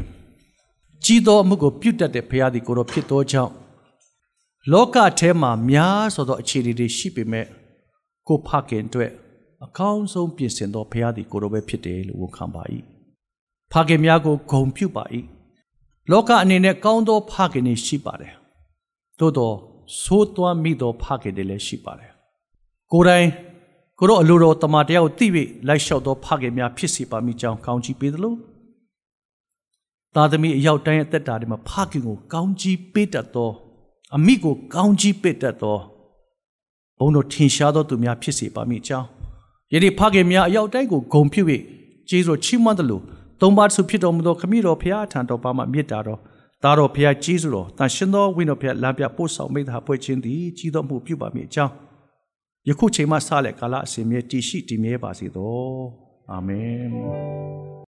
ကြီးသောအမှုကိုပြုတ်တတ်တဲ့ဖျားသည်ကိုတော့ဖြစ်သောကြောင့်လောကထဲမှာများဆိုသောအခြေအနေတွေရှိပေမဲ့ကိုဖခင်အတွက်အကောင်းဆုံးပြင်ဆင်သောဖျားသည်ကိုတော့ပဲဖြစ်တယ်လို့ဝန်ခံပါ၏ဖခင်များကိုဂုဏ်ပြုပါ၏လောကအနေနဲ့ကောင်းသောဖခင်တွေရှိပါတယ် သို့တော့သိုးသွမ်းမိသောဖခင်တွေလည်းရှိပါတယ်ကိုယ်တိုင်ကိုတော့အလိုတော်တမန်တရားကိုသိပြီးလိုက်လျှောက်သောဖခင်များဖြစ်စီပါမိကြောင်းကောင်းချီးပေးသလိုသားသမီးအရောက်တိုင်းအသက်တာတွေမှာဖခင်ကိုကောင်းချီးပေးတတ်သောအမိကိုကောင်းချီးပေးတတ်သောဘုန်းတော်ထင်ရှားသောသူများဖြစ်စေပါမိကြောင်းယနေ့ဖခင်များအရောက်တိုင်းကိုဂုံပြု၍ကျေးဇူးချီးမွမ်းသလိုသုံးပါးဆုဖြစ်တော်မူသောခမည်းတော်ဖခင်အထံတော်ပါမှမြစ်တာတော် သားတော်ဖခင်ကျေးဇူးတော်တန်ရှင်သောဝိညာဉ်တော်ဖခင်လမ်းပြပို့ဆောင်မိသားဖွဲ့ခြင်းသည်ကြီးသောမှုပြုပါမိအကြောင်းယခုချိန်မှစလက်ကာလအစဉ်မြဲတည်ရှိတည်မြဲပါစေသောအာမင်